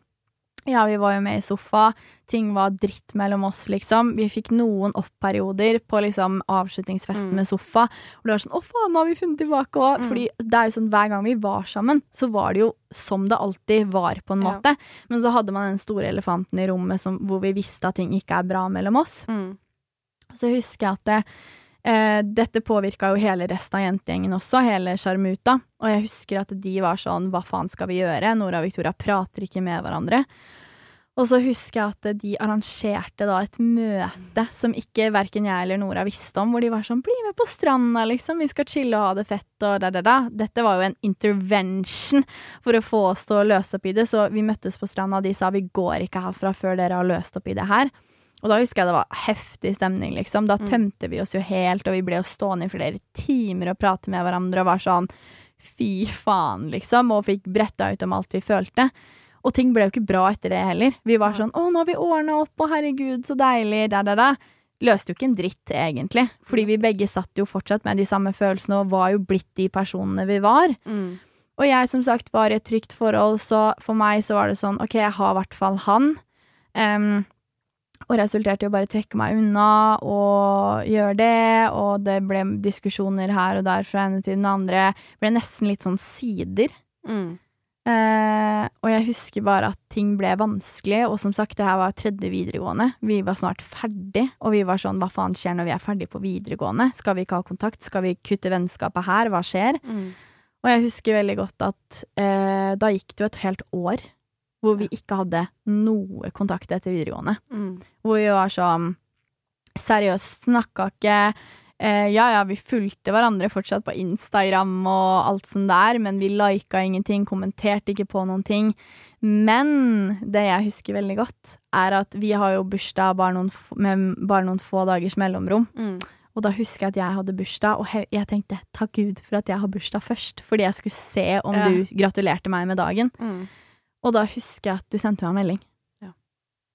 Ja, vi var jo med i sofa, ting var dritt mellom oss, liksom. Vi fikk noen opp-perioder på liksom avslutningsfesten Mm. med sofa. Og det var sånn Å, faen, nå har vi funnet tilbake òg. Mm. Fordi det er jo sånn hver gang vi var sammen, så var det jo som det alltid var, på en Ja. måte. Men så hadde man den store elefanten i rommet som, hvor vi visste at ting ikke er bra mellom oss. Mm. Så husker jeg at det, eh, dette påvirka jo hele resten av jentegjengen også, hele Sjarmuta. Og jeg husker at de var sånn hva faen skal vi gjøre? Nora og Victoria prater ikke med hverandre. Og så husker jeg at de arrangerte da et møte som ikke verken jeg eller Nora visste om, hvor de var sånn bli med på stranda, liksom, vi skal chille og ha det fett og da, da, da. Dette var jo en intervention for å få oss til å løse opp i det, så vi møttes på stranda, og de sa vi går ikke herfra før dere har løst opp i det her. Og da husker jeg det var heftig stemning, liksom. Da Mm. tømte vi oss jo helt, og vi ble jo stående i flere timer og prate med hverandre og var sånn fy faen, liksom, og fikk bretta ut om alt vi følte. Og ting ble jo ikke bra etter det heller. Vi var sånn 'Å, nå har vi ordna opp, og herregud, så deilig', da, da, da. Løste jo ikke en dritt, egentlig. Fordi vi begge satt jo fortsatt med de samme følelsene og var jo blitt de personene vi var. Mm. Og jeg som sagt var i et trygt forhold, så for meg så var det sånn OK, jeg har i hvert fall han. Em, og resulterte i å bare trekke meg unna og gjøre det, og det ble diskusjoner her og der fra ene til den andre. Ble nesten litt sånn sider. Mm. Eh, og jeg husker bare at ting ble vanskelig, og som sagt, det her var tredje videregående. Vi var snart ferdig, og vi var sånn, hva faen skjer når vi er ferdig på videregående? Skal vi ikke ha kontakt? Skal vi kutte vennskapet her? Hva skjer? Mm. Og jeg husker veldig godt at eh, da gikk det jo et helt år hvor vi ikke hadde noe kontakt etter videregående. Mm. Hvor vi var sånn Seriøst, snakka ikke. Eh, ja ja, vi fulgte hverandre fortsatt på Instagram og alt sånt der, men vi lika ingenting, kommenterte ikke på noen ting. Men det jeg husker veldig godt, er at vi har jo bursdag bare noen, med bare noen få dagers mellomrom. Mm. Og da husker jeg at jeg hadde bursdag, og jeg tenkte takk Gud for at jeg har bursdag først, fordi jeg skulle se om Ja. du gratulerte meg med dagen. Mm. Og da husker jeg at du sendte meg en melding. Ja.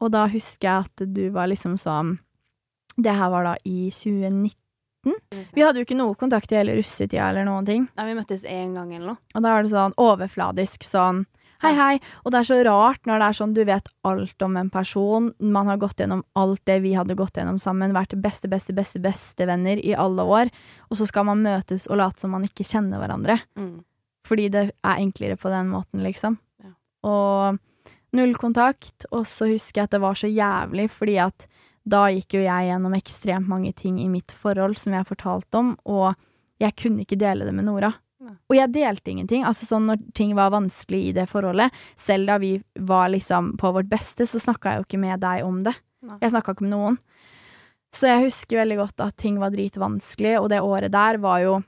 Og da husker jeg at du var liksom sånn Det her var da i 2019. Vi hadde jo ikke noe kontakt i hele russetida eller noen ting. Nei, vi møttes én gang eller noe. Og da var det sånn overfladisk sånn Hei, hei. Og det er så rart når det er sånn du vet alt om en person. Man har gått gjennom alt det vi hadde gått gjennom sammen. Vært beste, beste, beste bestevenner i alle år. Og så skal man møtes og late som man ikke kjenner hverandre. Mm. Fordi det er enklere på den måten, liksom. Og null kontakt. Og så husker jeg at det var så jævlig, fordi at da gikk jo jeg gjennom ekstremt mange ting i mitt forhold som jeg fortalte om, og jeg kunne ikke dele det med Nora. Og jeg delte ingenting. Altså sånn når ting var vanskelig i det forholdet, selv da vi var liksom på vårt beste, så snakka jeg jo ikke med deg om det. Nei. Jeg snakka ikke med noen. Så jeg husker veldig godt at ting var dritvanskelig, og det året der var jo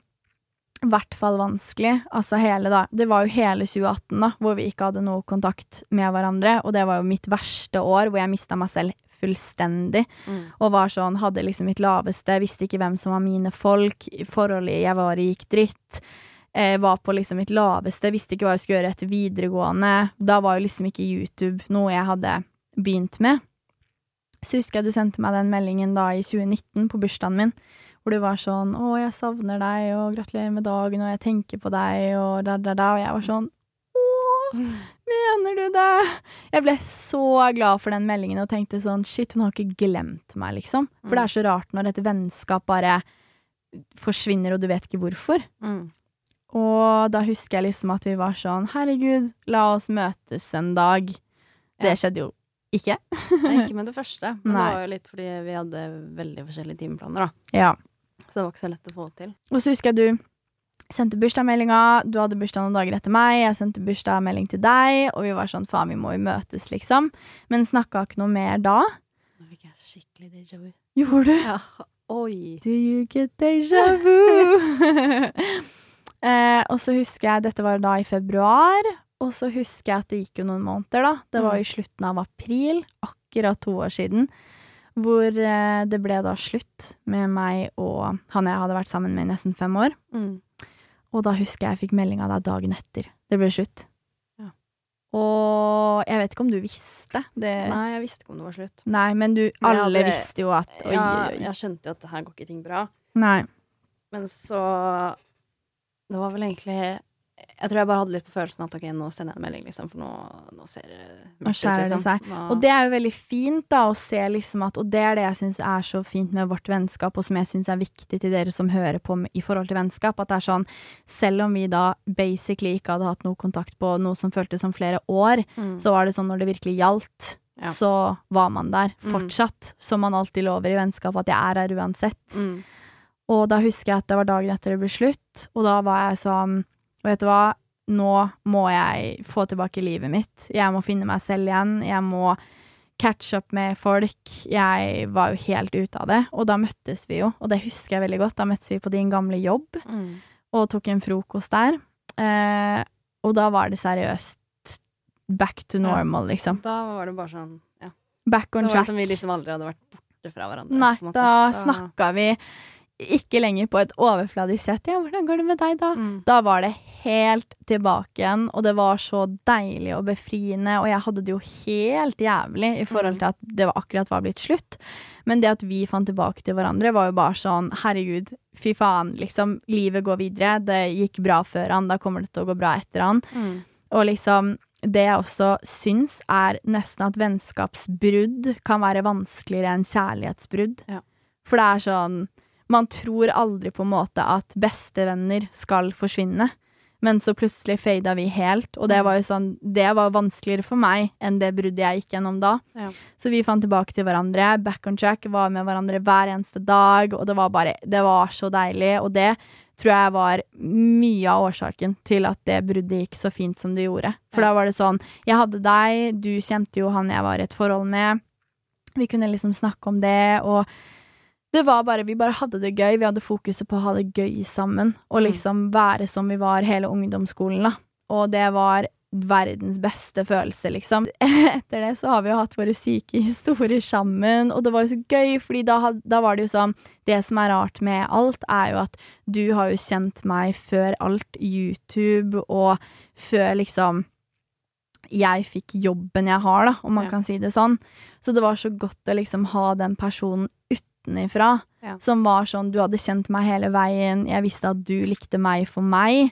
i hvert fall vanskelig. Altså hele da Det var jo hele 2018 da, hvor vi ikke hadde noe kontakt med hverandre, og det var jo mitt verste år, hvor jeg mista meg selv fullstendig, Mm. og var sånn, hadde liksom mitt laveste, visste ikke hvem som var mine folk, forholdet jeg var i gikk dritt. Eh, var på liksom mitt laveste, visste ikke hva jeg skulle gjøre etter videregående. Da var jo liksom ikke YouTube noe jeg hadde begynt med. Så husker jeg du sendte meg den meldingen da i 2019 på bursdagen min, hvor du var sånn 'Å, jeg savner deg, og gratulerer med dagen, og jeg tenker på deg', og da, da, da. Og jeg var sånn mener du det?' Jeg ble så glad for den meldingen og tenkte sånn 'Shit, hun har ikke glemt meg', liksom. For det er så rart når et vennskap bare forsvinner, og du vet ikke hvorfor. Mm. Og da husker jeg liksom at vi var sånn 'Herregud, la oss møtes en dag'. Det Ja. skjedde jo ikke. Nei, ikke med det første, men Nei. det var jo litt fordi vi hadde veldig forskjellige timeplaner, da. Ja. Så det var ikke så lett å få til. Og så husker jeg du sendte bursdagsmeldinga. Du hadde bursdag noen dager etter meg. Jeg sendte bursdagsmelding til deg, og vi var sånn faen, vi må jo møtes, liksom. Men snakka ikke noe mer da. Nå fikk jeg skikkelig déjà vu. Gjorde du? Ja, oi. Do you get déjà vu? eh, og så husker jeg Dette var da i februar. Og så husker jeg at det gikk jo noen måneder, da. Det var Mm. i slutten av april, akkurat to år siden. Hvor eh, det ble da slutt med meg og han jeg hadde vært sammen med i nesten fem år. Mm. Og da husker jeg jeg fikk melding av deg dagen etter. Det ble slutt. Ja. Og jeg vet ikke om du visste det. Nei, jeg visste ikke om det var slutt. Nei, men du, alle hadde- visste jo at Oi, Ja, jeg skjønte jo at her går ikke ting bra. Nei. Men så Det var vel egentlig Jeg tror jeg bare hadde litt på følelsen at ok, nå sender jeg en melding, liksom, for nå, nå ser det mørkt ut, liksom. seg. Og det er jo veldig fint, da, å se liksom at Og det er det jeg syns er så fint med vårt vennskap, og som jeg syns er viktig til dere som hører på i forhold til vennskap, at det er sånn Selv om vi da basically ikke hadde hatt noe kontakt på noe som føltes som flere år, Mm. så var det sånn når det virkelig gjaldt, Ja. så var man der Mm. fortsatt. Som man alltid lover i vennskap, at jeg er her uansett. Mm. Og da husker jeg at det var dagen etter det ble slutt, og da var jeg sånn Og vet du hva, nå må jeg få tilbake livet mitt. Jeg må finne meg selv igjen. Jeg må catch up med folk. Jeg var jo helt ute av det. Og da møttes vi jo, og det husker jeg veldig godt. Da møttes vi på din gamle jobb Mm. og tok en frokost der. Eh, og da var det seriøst back to normal, liksom. Da var det bare sånn Ja. Back on Det on var track. som vi liksom aldri hadde vært borte fra hverandre. Nei, måte. da snakka vi ikke lenger på et overfladisk sett. Ja, hvordan går det med deg, da? mm. Da var det helt tilbake igjen, og det var så deilig og befriende, og jeg hadde det jo helt jævlig i forhold Mm. til at det var akkurat var blitt slutt. Men det at vi fant tilbake til hverandre, var jo bare sånn herregud, fy faen, liksom, livet går videre, det gikk bra før han, da kommer det til å gå bra etter han. Mm. Og liksom, det jeg også syns, er nesten at vennskapsbrudd kan være vanskeligere enn kjærlighetsbrudd. Ja. For det er sånn Man tror aldri på en måte at bestevenner skal forsvinne. Men så plutselig fada vi helt, og det var jo sånn Det var vanskeligere for meg enn det bruddet jeg gikk gjennom da. Ja. Så vi fant tilbake til hverandre, back on track, var med hverandre hver eneste dag, og det var bare Det var så deilig, og det tror jeg var mye av årsaken til at det bruddet gikk så fint som det gjorde. For Ja. da var det sånn Jeg hadde deg, du kjente jo han jeg var i et forhold med. Vi kunne liksom snakke om det, og det var bare Vi bare hadde det gøy. Vi hadde fokuset på å ha det gøy sammen, og Mm. liksom være som vi var hele ungdomsskolen, da. Og det var verdens beste følelse, liksom. Etter det så har vi jo hatt våre syke historier sammen, og det var jo så gøy, fordi da, da var det jo sånn Det som er rart med alt, er jo at du har jo kjent meg før alt YouTube, og før liksom jeg fikk jobben jeg har, da, om man Ja. kan si det sånn. Så det var så godt å liksom ha den personen utenifra, Ja. som var sånn Du hadde kjent meg hele veien, jeg visste at du likte meg for meg.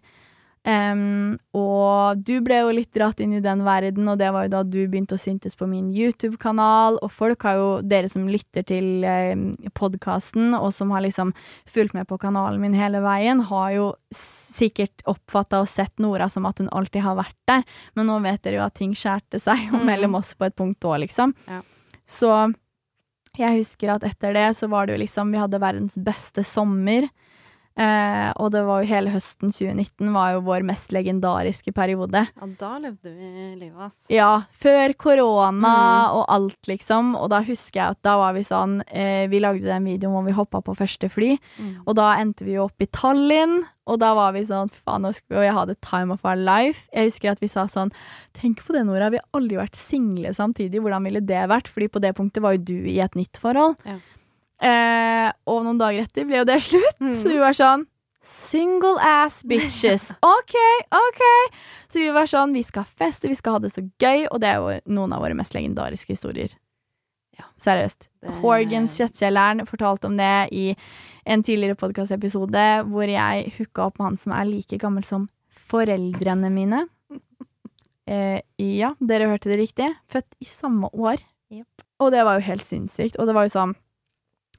Um, og du ble jo litt dratt inn i den verden, og det var jo da du begynte å syntes på min YouTube-kanal. Og folk har jo, dere som lytter til eh, podkasten, og som har liksom fulgt med på kanalen min hele veien, har jo sikkert oppfatta og sett Nora som at hun alltid har vært der. Men nå vet dere jo at ting skjærte seg Mm. mellom oss på et punkt òg, liksom. Ja. Så jeg husker at etter det så var det jo liksom Vi hadde verdens beste sommer. Eh, og det var jo hele høsten 2019 var jo vår mest legendariske periode. Ja, da levde vi livet, ass. Ja, før korona Mm. og alt, liksom. Og da husker jeg at da var vi sånn eh, Vi lagde den videoen hvor vi hoppa på første fly, Mm. og da endte vi jo opp i Tallinn. Og da var vi sånn Faen, nå skal vi ha the time of our life. Jeg husker at vi sa sånn Tenk på det, Nora. Vi har aldri vært single samtidig. Hvordan ville det vært? Fordi på det punktet var jo du i et nytt forhold. Ja. Eh, og noen dager etter ble jo det slutt. Mm. Så vi var sånn Single ass bitches. OK, OK. Så vi var sånn Vi skal feste, vi skal ha det så gøy. Og det er jo noen av våre mest legendariske historier. Ja. Seriøst. Det- Horgans Kjøttkjelleren fortalte om det i en tidligere podkastepisode hvor jeg hooka opp med han som er like gammel som foreldrene mine. Eh, ja, dere hørte det riktig. Født i samme år. Yep. Og det var jo helt sinnssykt. Og det var jo sånn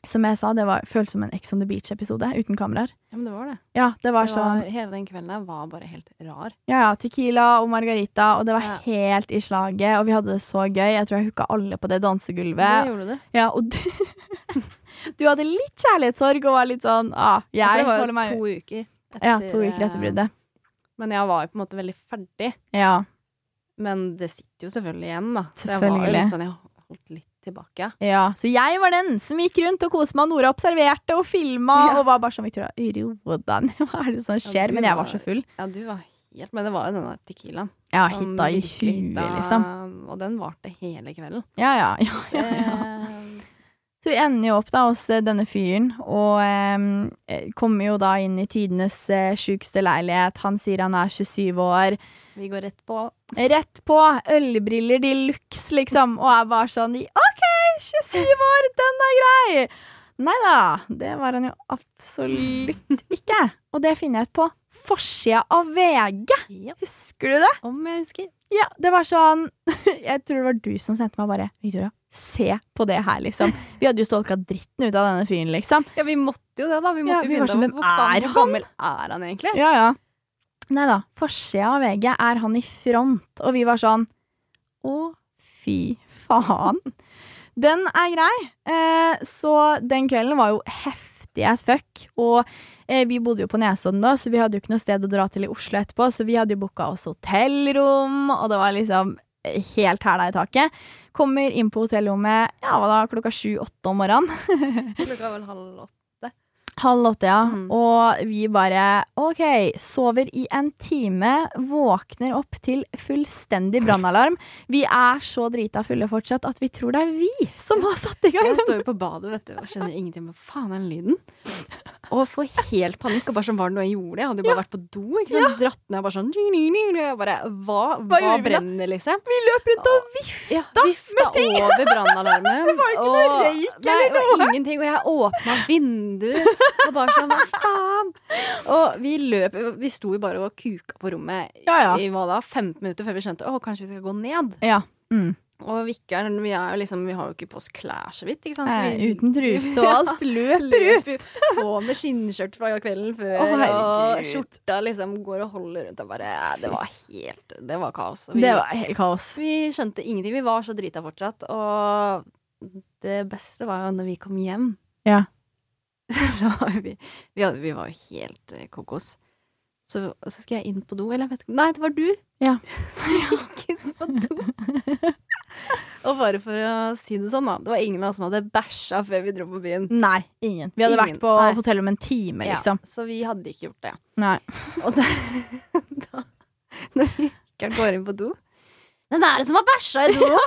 Som jeg sa, det var, føltes som en Ex on the Beach-episode uten kameraer. Ja, men det var det. Ja, det var det sånn hele den kvelden der var bare helt rar. Ja, ja, Tequila og Margarita, og det var Ja. helt i slaget. Og vi hadde det så gøy. Jeg tror jeg hooka alle på det Det dansegulvet. gjorde du. Ja, og du Du hadde litt kjærlighetssorg og var litt sånn ah, jeg Jeg det var jo meg to uker etter Ja, to uker etter bruddet. Men jeg var jo på en måte veldig ferdig. Ja. Men det sitter jo selvfølgelig igjen, da. Så jeg var jo litt sånn, jeg holdt litt tilbake. ja. Så jeg var den som gikk rundt og koste meg. Nora observerte og filma Ja. og var bare sånn Victoria, ro deg ned, hva er det som skjer? Ja, Men jeg var var- så full. Ja, du var helt Men det var jo denne tequilaen. Ja, hitta i huet, liksom. Og den varte hele kvelden. Ja, ja, ja. ja, ja. Eh, Så vi ender jo opp da hos eh, denne fyren, og eh, kommer jo da inn i tidenes eh, sjukeste leilighet. Han sier han er 27 år. Vi går rett på. Rett på! Ølbriller de luxe, liksom. Og jeg var sånn OK, 27 år, den er grei! Nei da, det var han jo absolutt ikke. Og det finner jeg ut på forsida av VG. Ja, Husker du det? om jeg husker. Ja, det var sånn Jeg tror det var du som sendte meg bare Victoria, se på det her, liksom. Vi hadde jo stolka dritten ut av denne fyren, liksom. Ja, vi måtte jo det, da. Vi måtte vi jo finne ut hvem hvor faen er hvor gammel er han egentlig. Ja, ja. Nei da. Forsida av VG er han i front, og vi var sånn Å, fy faen. Den er grei. Eh, så den kvelden var jo heftig as fuck. Og eh, vi bodde jo på Nesodden da, så vi hadde jo ikke noe sted å dra til i Oslo etterpå, så vi hadde jo booka oss hotellrom, og det var liksom helt hæla i taket. Kommer inn på hotellrommet ja, hva da, klokka sju-åtte om morgenen. Klokka vel halv åtte. Halv åtte, ja. Mm. Og vi bare OK, sover i en time, våkner opp til fullstendig brannalarm. Vi er så drita fulle fortsatt at vi tror det er vi som har satt i gang. Jeg står jo på badet vet du, og skjønner ingenting. Hva faen er den lyden? Og får helt panikk. Og bare sånn, var det noe jeg gjorde? Jeg hadde jo bare vært på do. ikke sant? Dratt ned og bare sånn Jeg bare, Hva, hva, vi brenner, liksom? Vi løp rundt og vifta. Ja, vifta over brannalarmen. Det var ikke ikke noe røyk eller det var ingenting. Og jeg åpna vinduer og bare sånn, hva faen? Og vi løp Vi sto jo bare og kuka på rommet Ja, ja. i hva da, 15 minutter før vi skjønte å, kanskje vi skal gå ned. Ja. Mm. Og Vikkeren, vi er jo liksom Vi har jo ikke på oss klær så vidt, ikke sant? Så vi, uten truse og alt. Løper ut. løper på med skinnskjørt fra kvelden før, Oh, og skjorta liksom går og holder rundt. Og bare, det var helt Det var kaos. Vi, Det var helt kaos. vi skjønte ingenting. Vi var så drita fortsatt. Og det beste var jo når vi kom hjem. Ja. så vi Vi, hadde, vi var jo helt eh, kokos. Så, så skal jeg inn på do, eller jeg vet ikke Nei, det var du! Ja. Så jeg gikk inn på do. og bare for å si det sånn, da. Det var ingen av oss som hadde bæsja før vi dro på byen. Nei, ingen. Vi hadde Ingen. vært på Nei. hotellet om en time, liksom. Ja, så vi hadde ikke gjort det. Nei. Og det, da Når Rikard går inn på do Hvem er det som har bæsja i do?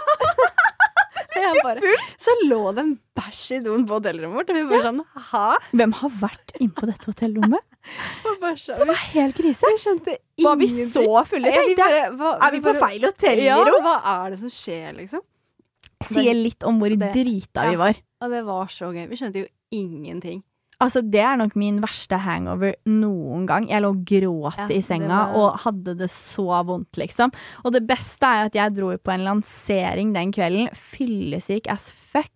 Bare, så lå det en bæsj i doen på hotellrommet vårt, og vi bare sånn Hæ? Hvem har vært inne på dette hotellrommet? Det var helt krise. Vi skjønte ingenting. Var vi så fulle, Ja, vi bare- hva- Er vi på feil hotell, Ja, hva er det som skjer, liksom? Sier litt om hvor Det- drita ja. vi var. Og det var så gøy. Vi skjønte jo ingenting. Altså, det er nok min verste hangover noen gang. Jeg lå og gråt Ja, i senga var- og hadde det så vondt, liksom. Og det beste er at jeg dro på en lansering den kvelden, fyllesyk as fuck.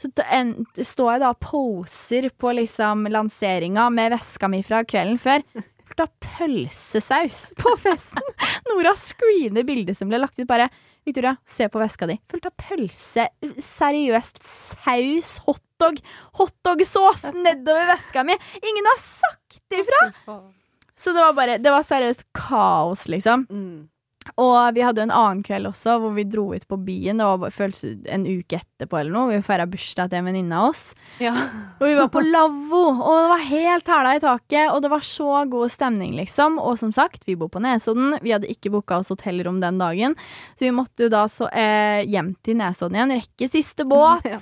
Så en, står jeg da og poser på liksom lanseringa med veska mi fra kvelden før. Fullt av pølsesaus på festen. Nora screener bildet som ble lagt ut, bare Victoria, se på veska di. Fullt av pølse. Seriøst. Saus. Hotdog. Hotdogsås nedover veska mi. Ingen har sagt ifra! Så det var bare Det var seriøst kaos, liksom. Mm. Og vi hadde jo en annen kveld også, hvor vi dro ut på byen. Det var føltes en uke etterpå eller noe. Vi feira bursdag til en venninne av oss. Ja. Og vi var på lavvo, og det var helt hæla i taket. Og det var så god stemning, liksom. Og som sagt, vi bor på Nesodden. Vi hadde ikke booka oss hotellrom den dagen, så vi måtte jo da så, eh, hjem til Nesodden igjen. Rekke siste båt. Ja.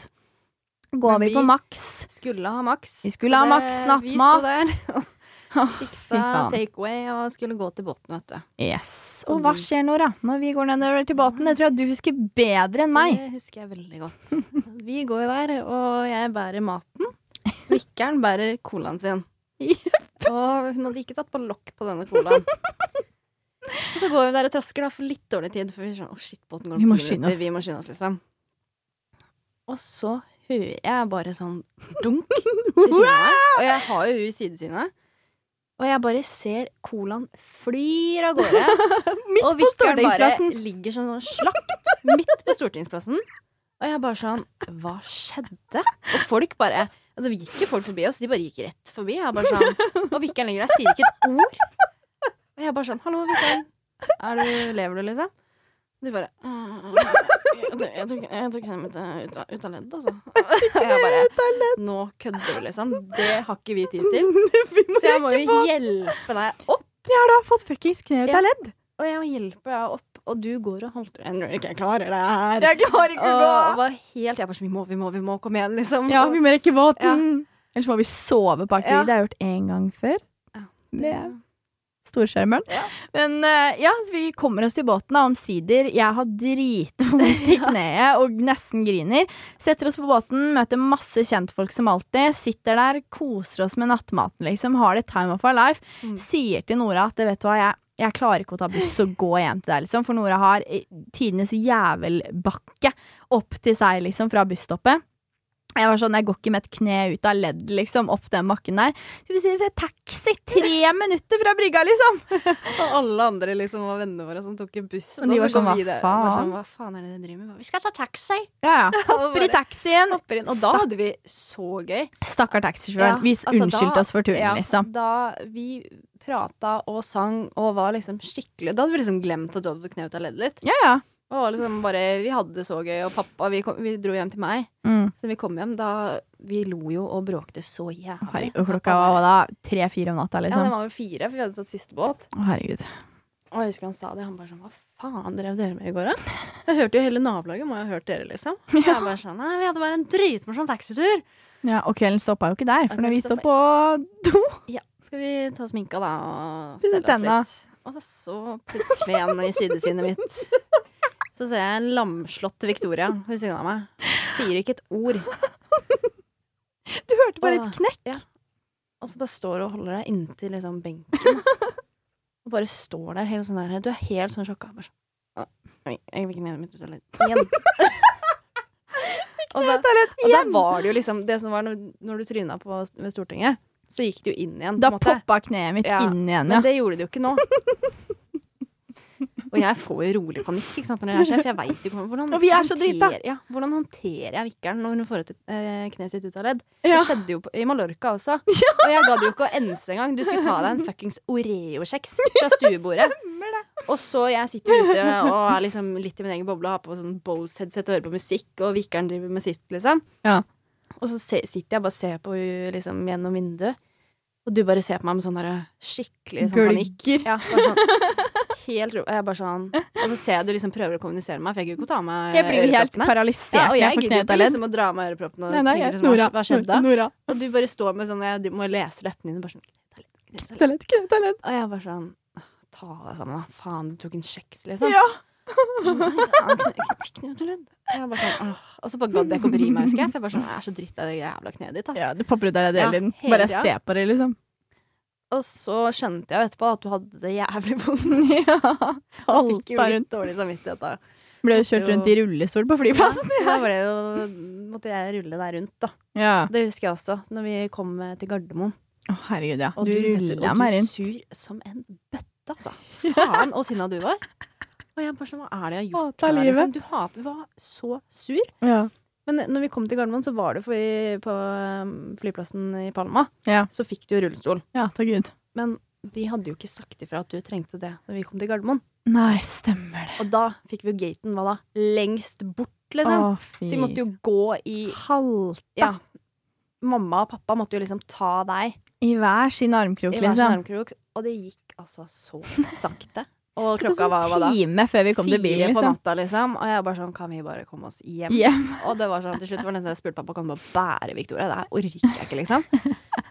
Går vi vi- på maks. Skulle ha maks. Vi skulle ha maks nattmat. Fiksa takeaway og skulle gå til båten, vet du. Yes. Og hva skjer nå, da? Når vi går nedover til båten? Det tror jeg du husker bedre enn meg. Det husker jeg veldig godt. Vi går der, og jeg bærer maten. Vikkeren bærer colaen sin. Og hun hadde ikke tatt på lokk på denne colaen. Og så går vi der og trasker da, for litt dårlig tid, for vi skjønner å shit, båten går Vi om ti minutter. Vi må skynde oss, liksom. Og så hører jeg bare sånn dunk ved siden av meg. Og jeg har jo hun i sidesynet. Og jeg bare ser colaen flyr av gårde. Midt og på vikkeren bare ligger som sånn slakt midt på Stortingsplassen. Og jeg bare sånn Hva skjedde? Og folk bare altså, Det gikk jo folk forbi oss, de bare gikk rett forbi. Jeg bare sånn Og vikkeren ligger der, sier ikke et ord. Og jeg bare sånn Hallo, vikkeren. Er du, lever du, liksom? De bare «Mm, Jeg tok- tok henne av- ut, av- ut av ledd, altså. Jeg bare Nå kødder du, liksom. Det har ikke vi tid til. Så jeg må jo hjelpe deg opp. Jeg har da fått fuckings kne ut av ledd. Og jeg må hjelpe deg opp, og du går og halter Jeg tror klarer det her. Jeg klarer ikke å Og var helt Jeg bare sånn Vi må, vi må, vi må. Kom igjen, liksom. Ja, vi må rekke båten. Ellers må vi sove på akvariet. Ja. Det har jeg gjort én gang før. Ja. Det er storskjermen. Ja. Men eh, ja, så vi kommer oss til båten, da, omsider. Jeg har dritvondt i kneet og nesten griner. Setter oss på båten, møter masse kjentfolk som alltid. Sitter der, koser oss med nattmaten, liksom. Har det time of our life. Mm. Sier til Nora at vet du hva, jeg, jeg klarer ikke å ta buss og gå hjem til deg, liksom. For Nora har eh, tidenes jævelbakke opp til seg, liksom, fra busstoppet. Jeg var sånn, jeg går ikke med et kne ut av ledd, liksom, opp den bakken der. Så vi sier det er taxi, tre minutter fra brygga, liksom! Og alle andre liksom var vennene våre som tok en buss. Og de var sånn, hva faen? Sånn, hva faen er det de driver med? Vi skal ta taxi! Ja, ja. Hopper i taxien. hopper inn. Og da hadde vi så gøy. Stakkar taxisjåføren. Ja, vi altså, unnskyldte da- oss for turen, ja, liksom. Da vi prata og sang og var liksom skikkelig Da hadde vi liksom glemt at du hadde fått kne ut av leddet litt. Ja, ja. Og liksom bare, Vi hadde det så gøy, og pappa vi, kom, vi dro hjem til meg. Mm. Så vi kom hjem, da Vi lo jo og bråkte så jævlig. Herregud, klokka var da tre-fire om natta, Ja, det liksom. var vel fire, for vi hadde tatt siste båt. Å, herregud. Og jeg husker han sa det. Han bare sånn Hva faen drev dere med i går, da? Jeg hørte jo hele nabolaget må jo ha hørt dere, liksom. Og jeg bare sånn Nei, vi hadde bare en dritmorsom taxitur. Ja, og kvelden stoppa jo ikke der, for når vi står på do Ja, skal vi ta sminka, da, og stelle oss litt? Og så plutselig igjen i sidesynet mitt. Så ser jeg en lamslått Victoria ved siden av meg. Sier ikke et ord. Du hørte bare og, et knekk. ja. Og så bare står du og holder deg inntil liksom benken. Og bare står der helt sånn der Du er helt sånn sjokka. Bare sånn, Jeg jeg ikke ned mitt toalett igjen. og, da, og da var det jo liksom Det som var når, når du tryna på ved Stortinget, så gikk det jo inn igjen. på Da poppa kneet mitt Ja, inn igjen, Men det gjorde det jo ikke nå. Og jeg får jo rolig panikk ikke sant, når jeg er sjef. Jeg jo ikke hvordan, Og vi er så drita. håndterer- Ja, hvordan håndterer jeg vikkeren når hun får et eh, kne sitt ut av ledd? Ja. Det skjedde jo på, i Mallorca også. Og jeg gadd jo ikke å ense engang. Du skulle ta deg en fuckings Oreo-kjeks fra stuebordet. Og så jeg sitter ute og er liksom litt i min egen boble og har på sånn Bose-headset og hører på musikk, og vikkeren driver med sitt, liksom. Ja. Og så sitter jeg bare og ser på henne liksom, gjennom vinduet, og du bare ser på meg med sånn der skikkelig sånn panikk. Ja, sånn, helt ro. Jeg bare sånn Og så ser jeg du liksom prøver å kommunisere med meg, for jeg gidder ikke å ta av meg Jeg blir jo helt paralysert Ja, og jeg jeg gidder ikke liksom å dra av meg øreproppene og Nei, nei, tenke jeg- liksom, hva, hva skjedde? Nora. Og du bare står med sånn Jeg må lese leppene dine bare sånn Kneet ut av ledd, kneet ut av ledd. Og jeg bare sånn Ta deg sammen, da. Faen, du tok en kjeks, liksom. Ja. Sånn. Og jeg. Og så bare gadd jeg ikke å bry meg, husker jeg. For jeg bare sånn, jeg er så dritt av det jævla kneet ditt, ass. ja, du popper ut av det Ja, hele tiden. hele Bare tida. se på det, liksom. Og så skjønte jeg jo etterpå at du hadde det jævlig vondt. Ja. Jeg fikk jo litt rundt. dårlig samvittighet da. Ble du kjørt rundt i rullestol på flyplassen. Ja, da jo, måtte jeg rulle deg rundt, da. Ja. Det husker jeg også, når vi kom eh, til Gardermoen. Å, herregud, ja. Og Du meg rulla og du rundt. sur som en bøtte, altså. Faen og sinna du var. Og jeg bare sånn, hva er det jeg har gjort? Hater her. Liksom? Du, hater, var så sur. Ja. Men når vi kom til Gardermoen, så var det for vi, på um, flyplassen i Palma. Ja. Så fikk du rullestol. ja, takk Gud. Men de hadde jo ikke sagt ifra at du trengte det når vi kom til Gardermoen. Nei, stemmer det. Og da fikk vi jo gaten, hva da? Lengst bort, liksom. Å, så vi måtte jo gå i Halta Ja. Mamma og pappa måtte jo liksom ta deg i hver sin armkrok, i hver sin liksom. armkrok. Og det gikk altså så sakte. Og klokka var hva da? time før vi kom til bilen, bilen, på liksom. natta, liksom. Og jeg bare sånn, kan vi bare komme oss hjem? Hjem. Og det var sånn, til slutt var det nesten jeg spurte pappa kan du bare bære Victoria. Det her orker jeg ikke, liksom.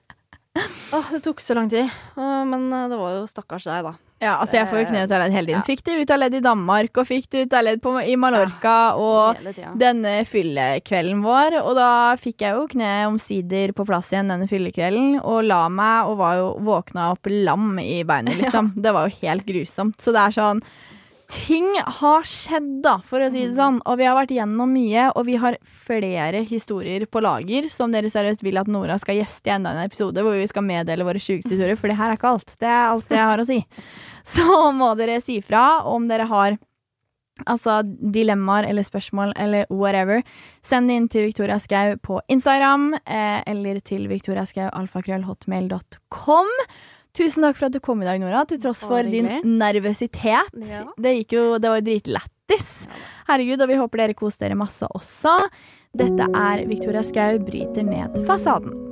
Åh, det tok så lang tid. Men eh, det var jo stakkars deg, da. Ja, altså jeg får jo kne ut av ledd hele tiden. Ja. Fikk det ledd i Danmark, og fikk det ut av ledd på, i Mallorca, og denne fyllekvelden vår. Og da fikk jeg jo kne omsider på plass igjen denne fyllekvelden, og la meg og var jo våkna opp lam i beinet, liksom. Det var jo helt grusomt. Så det er sånn Ting har skjedd, da, for å si det sånn. Og vi har vært gjennom mye, og vi har flere historier på lager som dere seriøst vil at Nora skal gjeste i enda en episode hvor vi skal meddele våre sjukeste historier, for det her er ikke alt. Det er alt jeg har å si. Så må dere si fra om dere har Altså dilemmaer eller spørsmål eller whatever. Send det inn til Victoria Skau på Instagram eh, eller til victoriaskau.alfakrøllhotmail.com. Tusen takk for at du kom i dag, Nora, til tross for din nervøsitet. Ja. Det gikk jo, det var jo dritlættis. Herregud, og vi håper dere koser dere masse også. Dette er Victoria Skau bryter ned fasaden.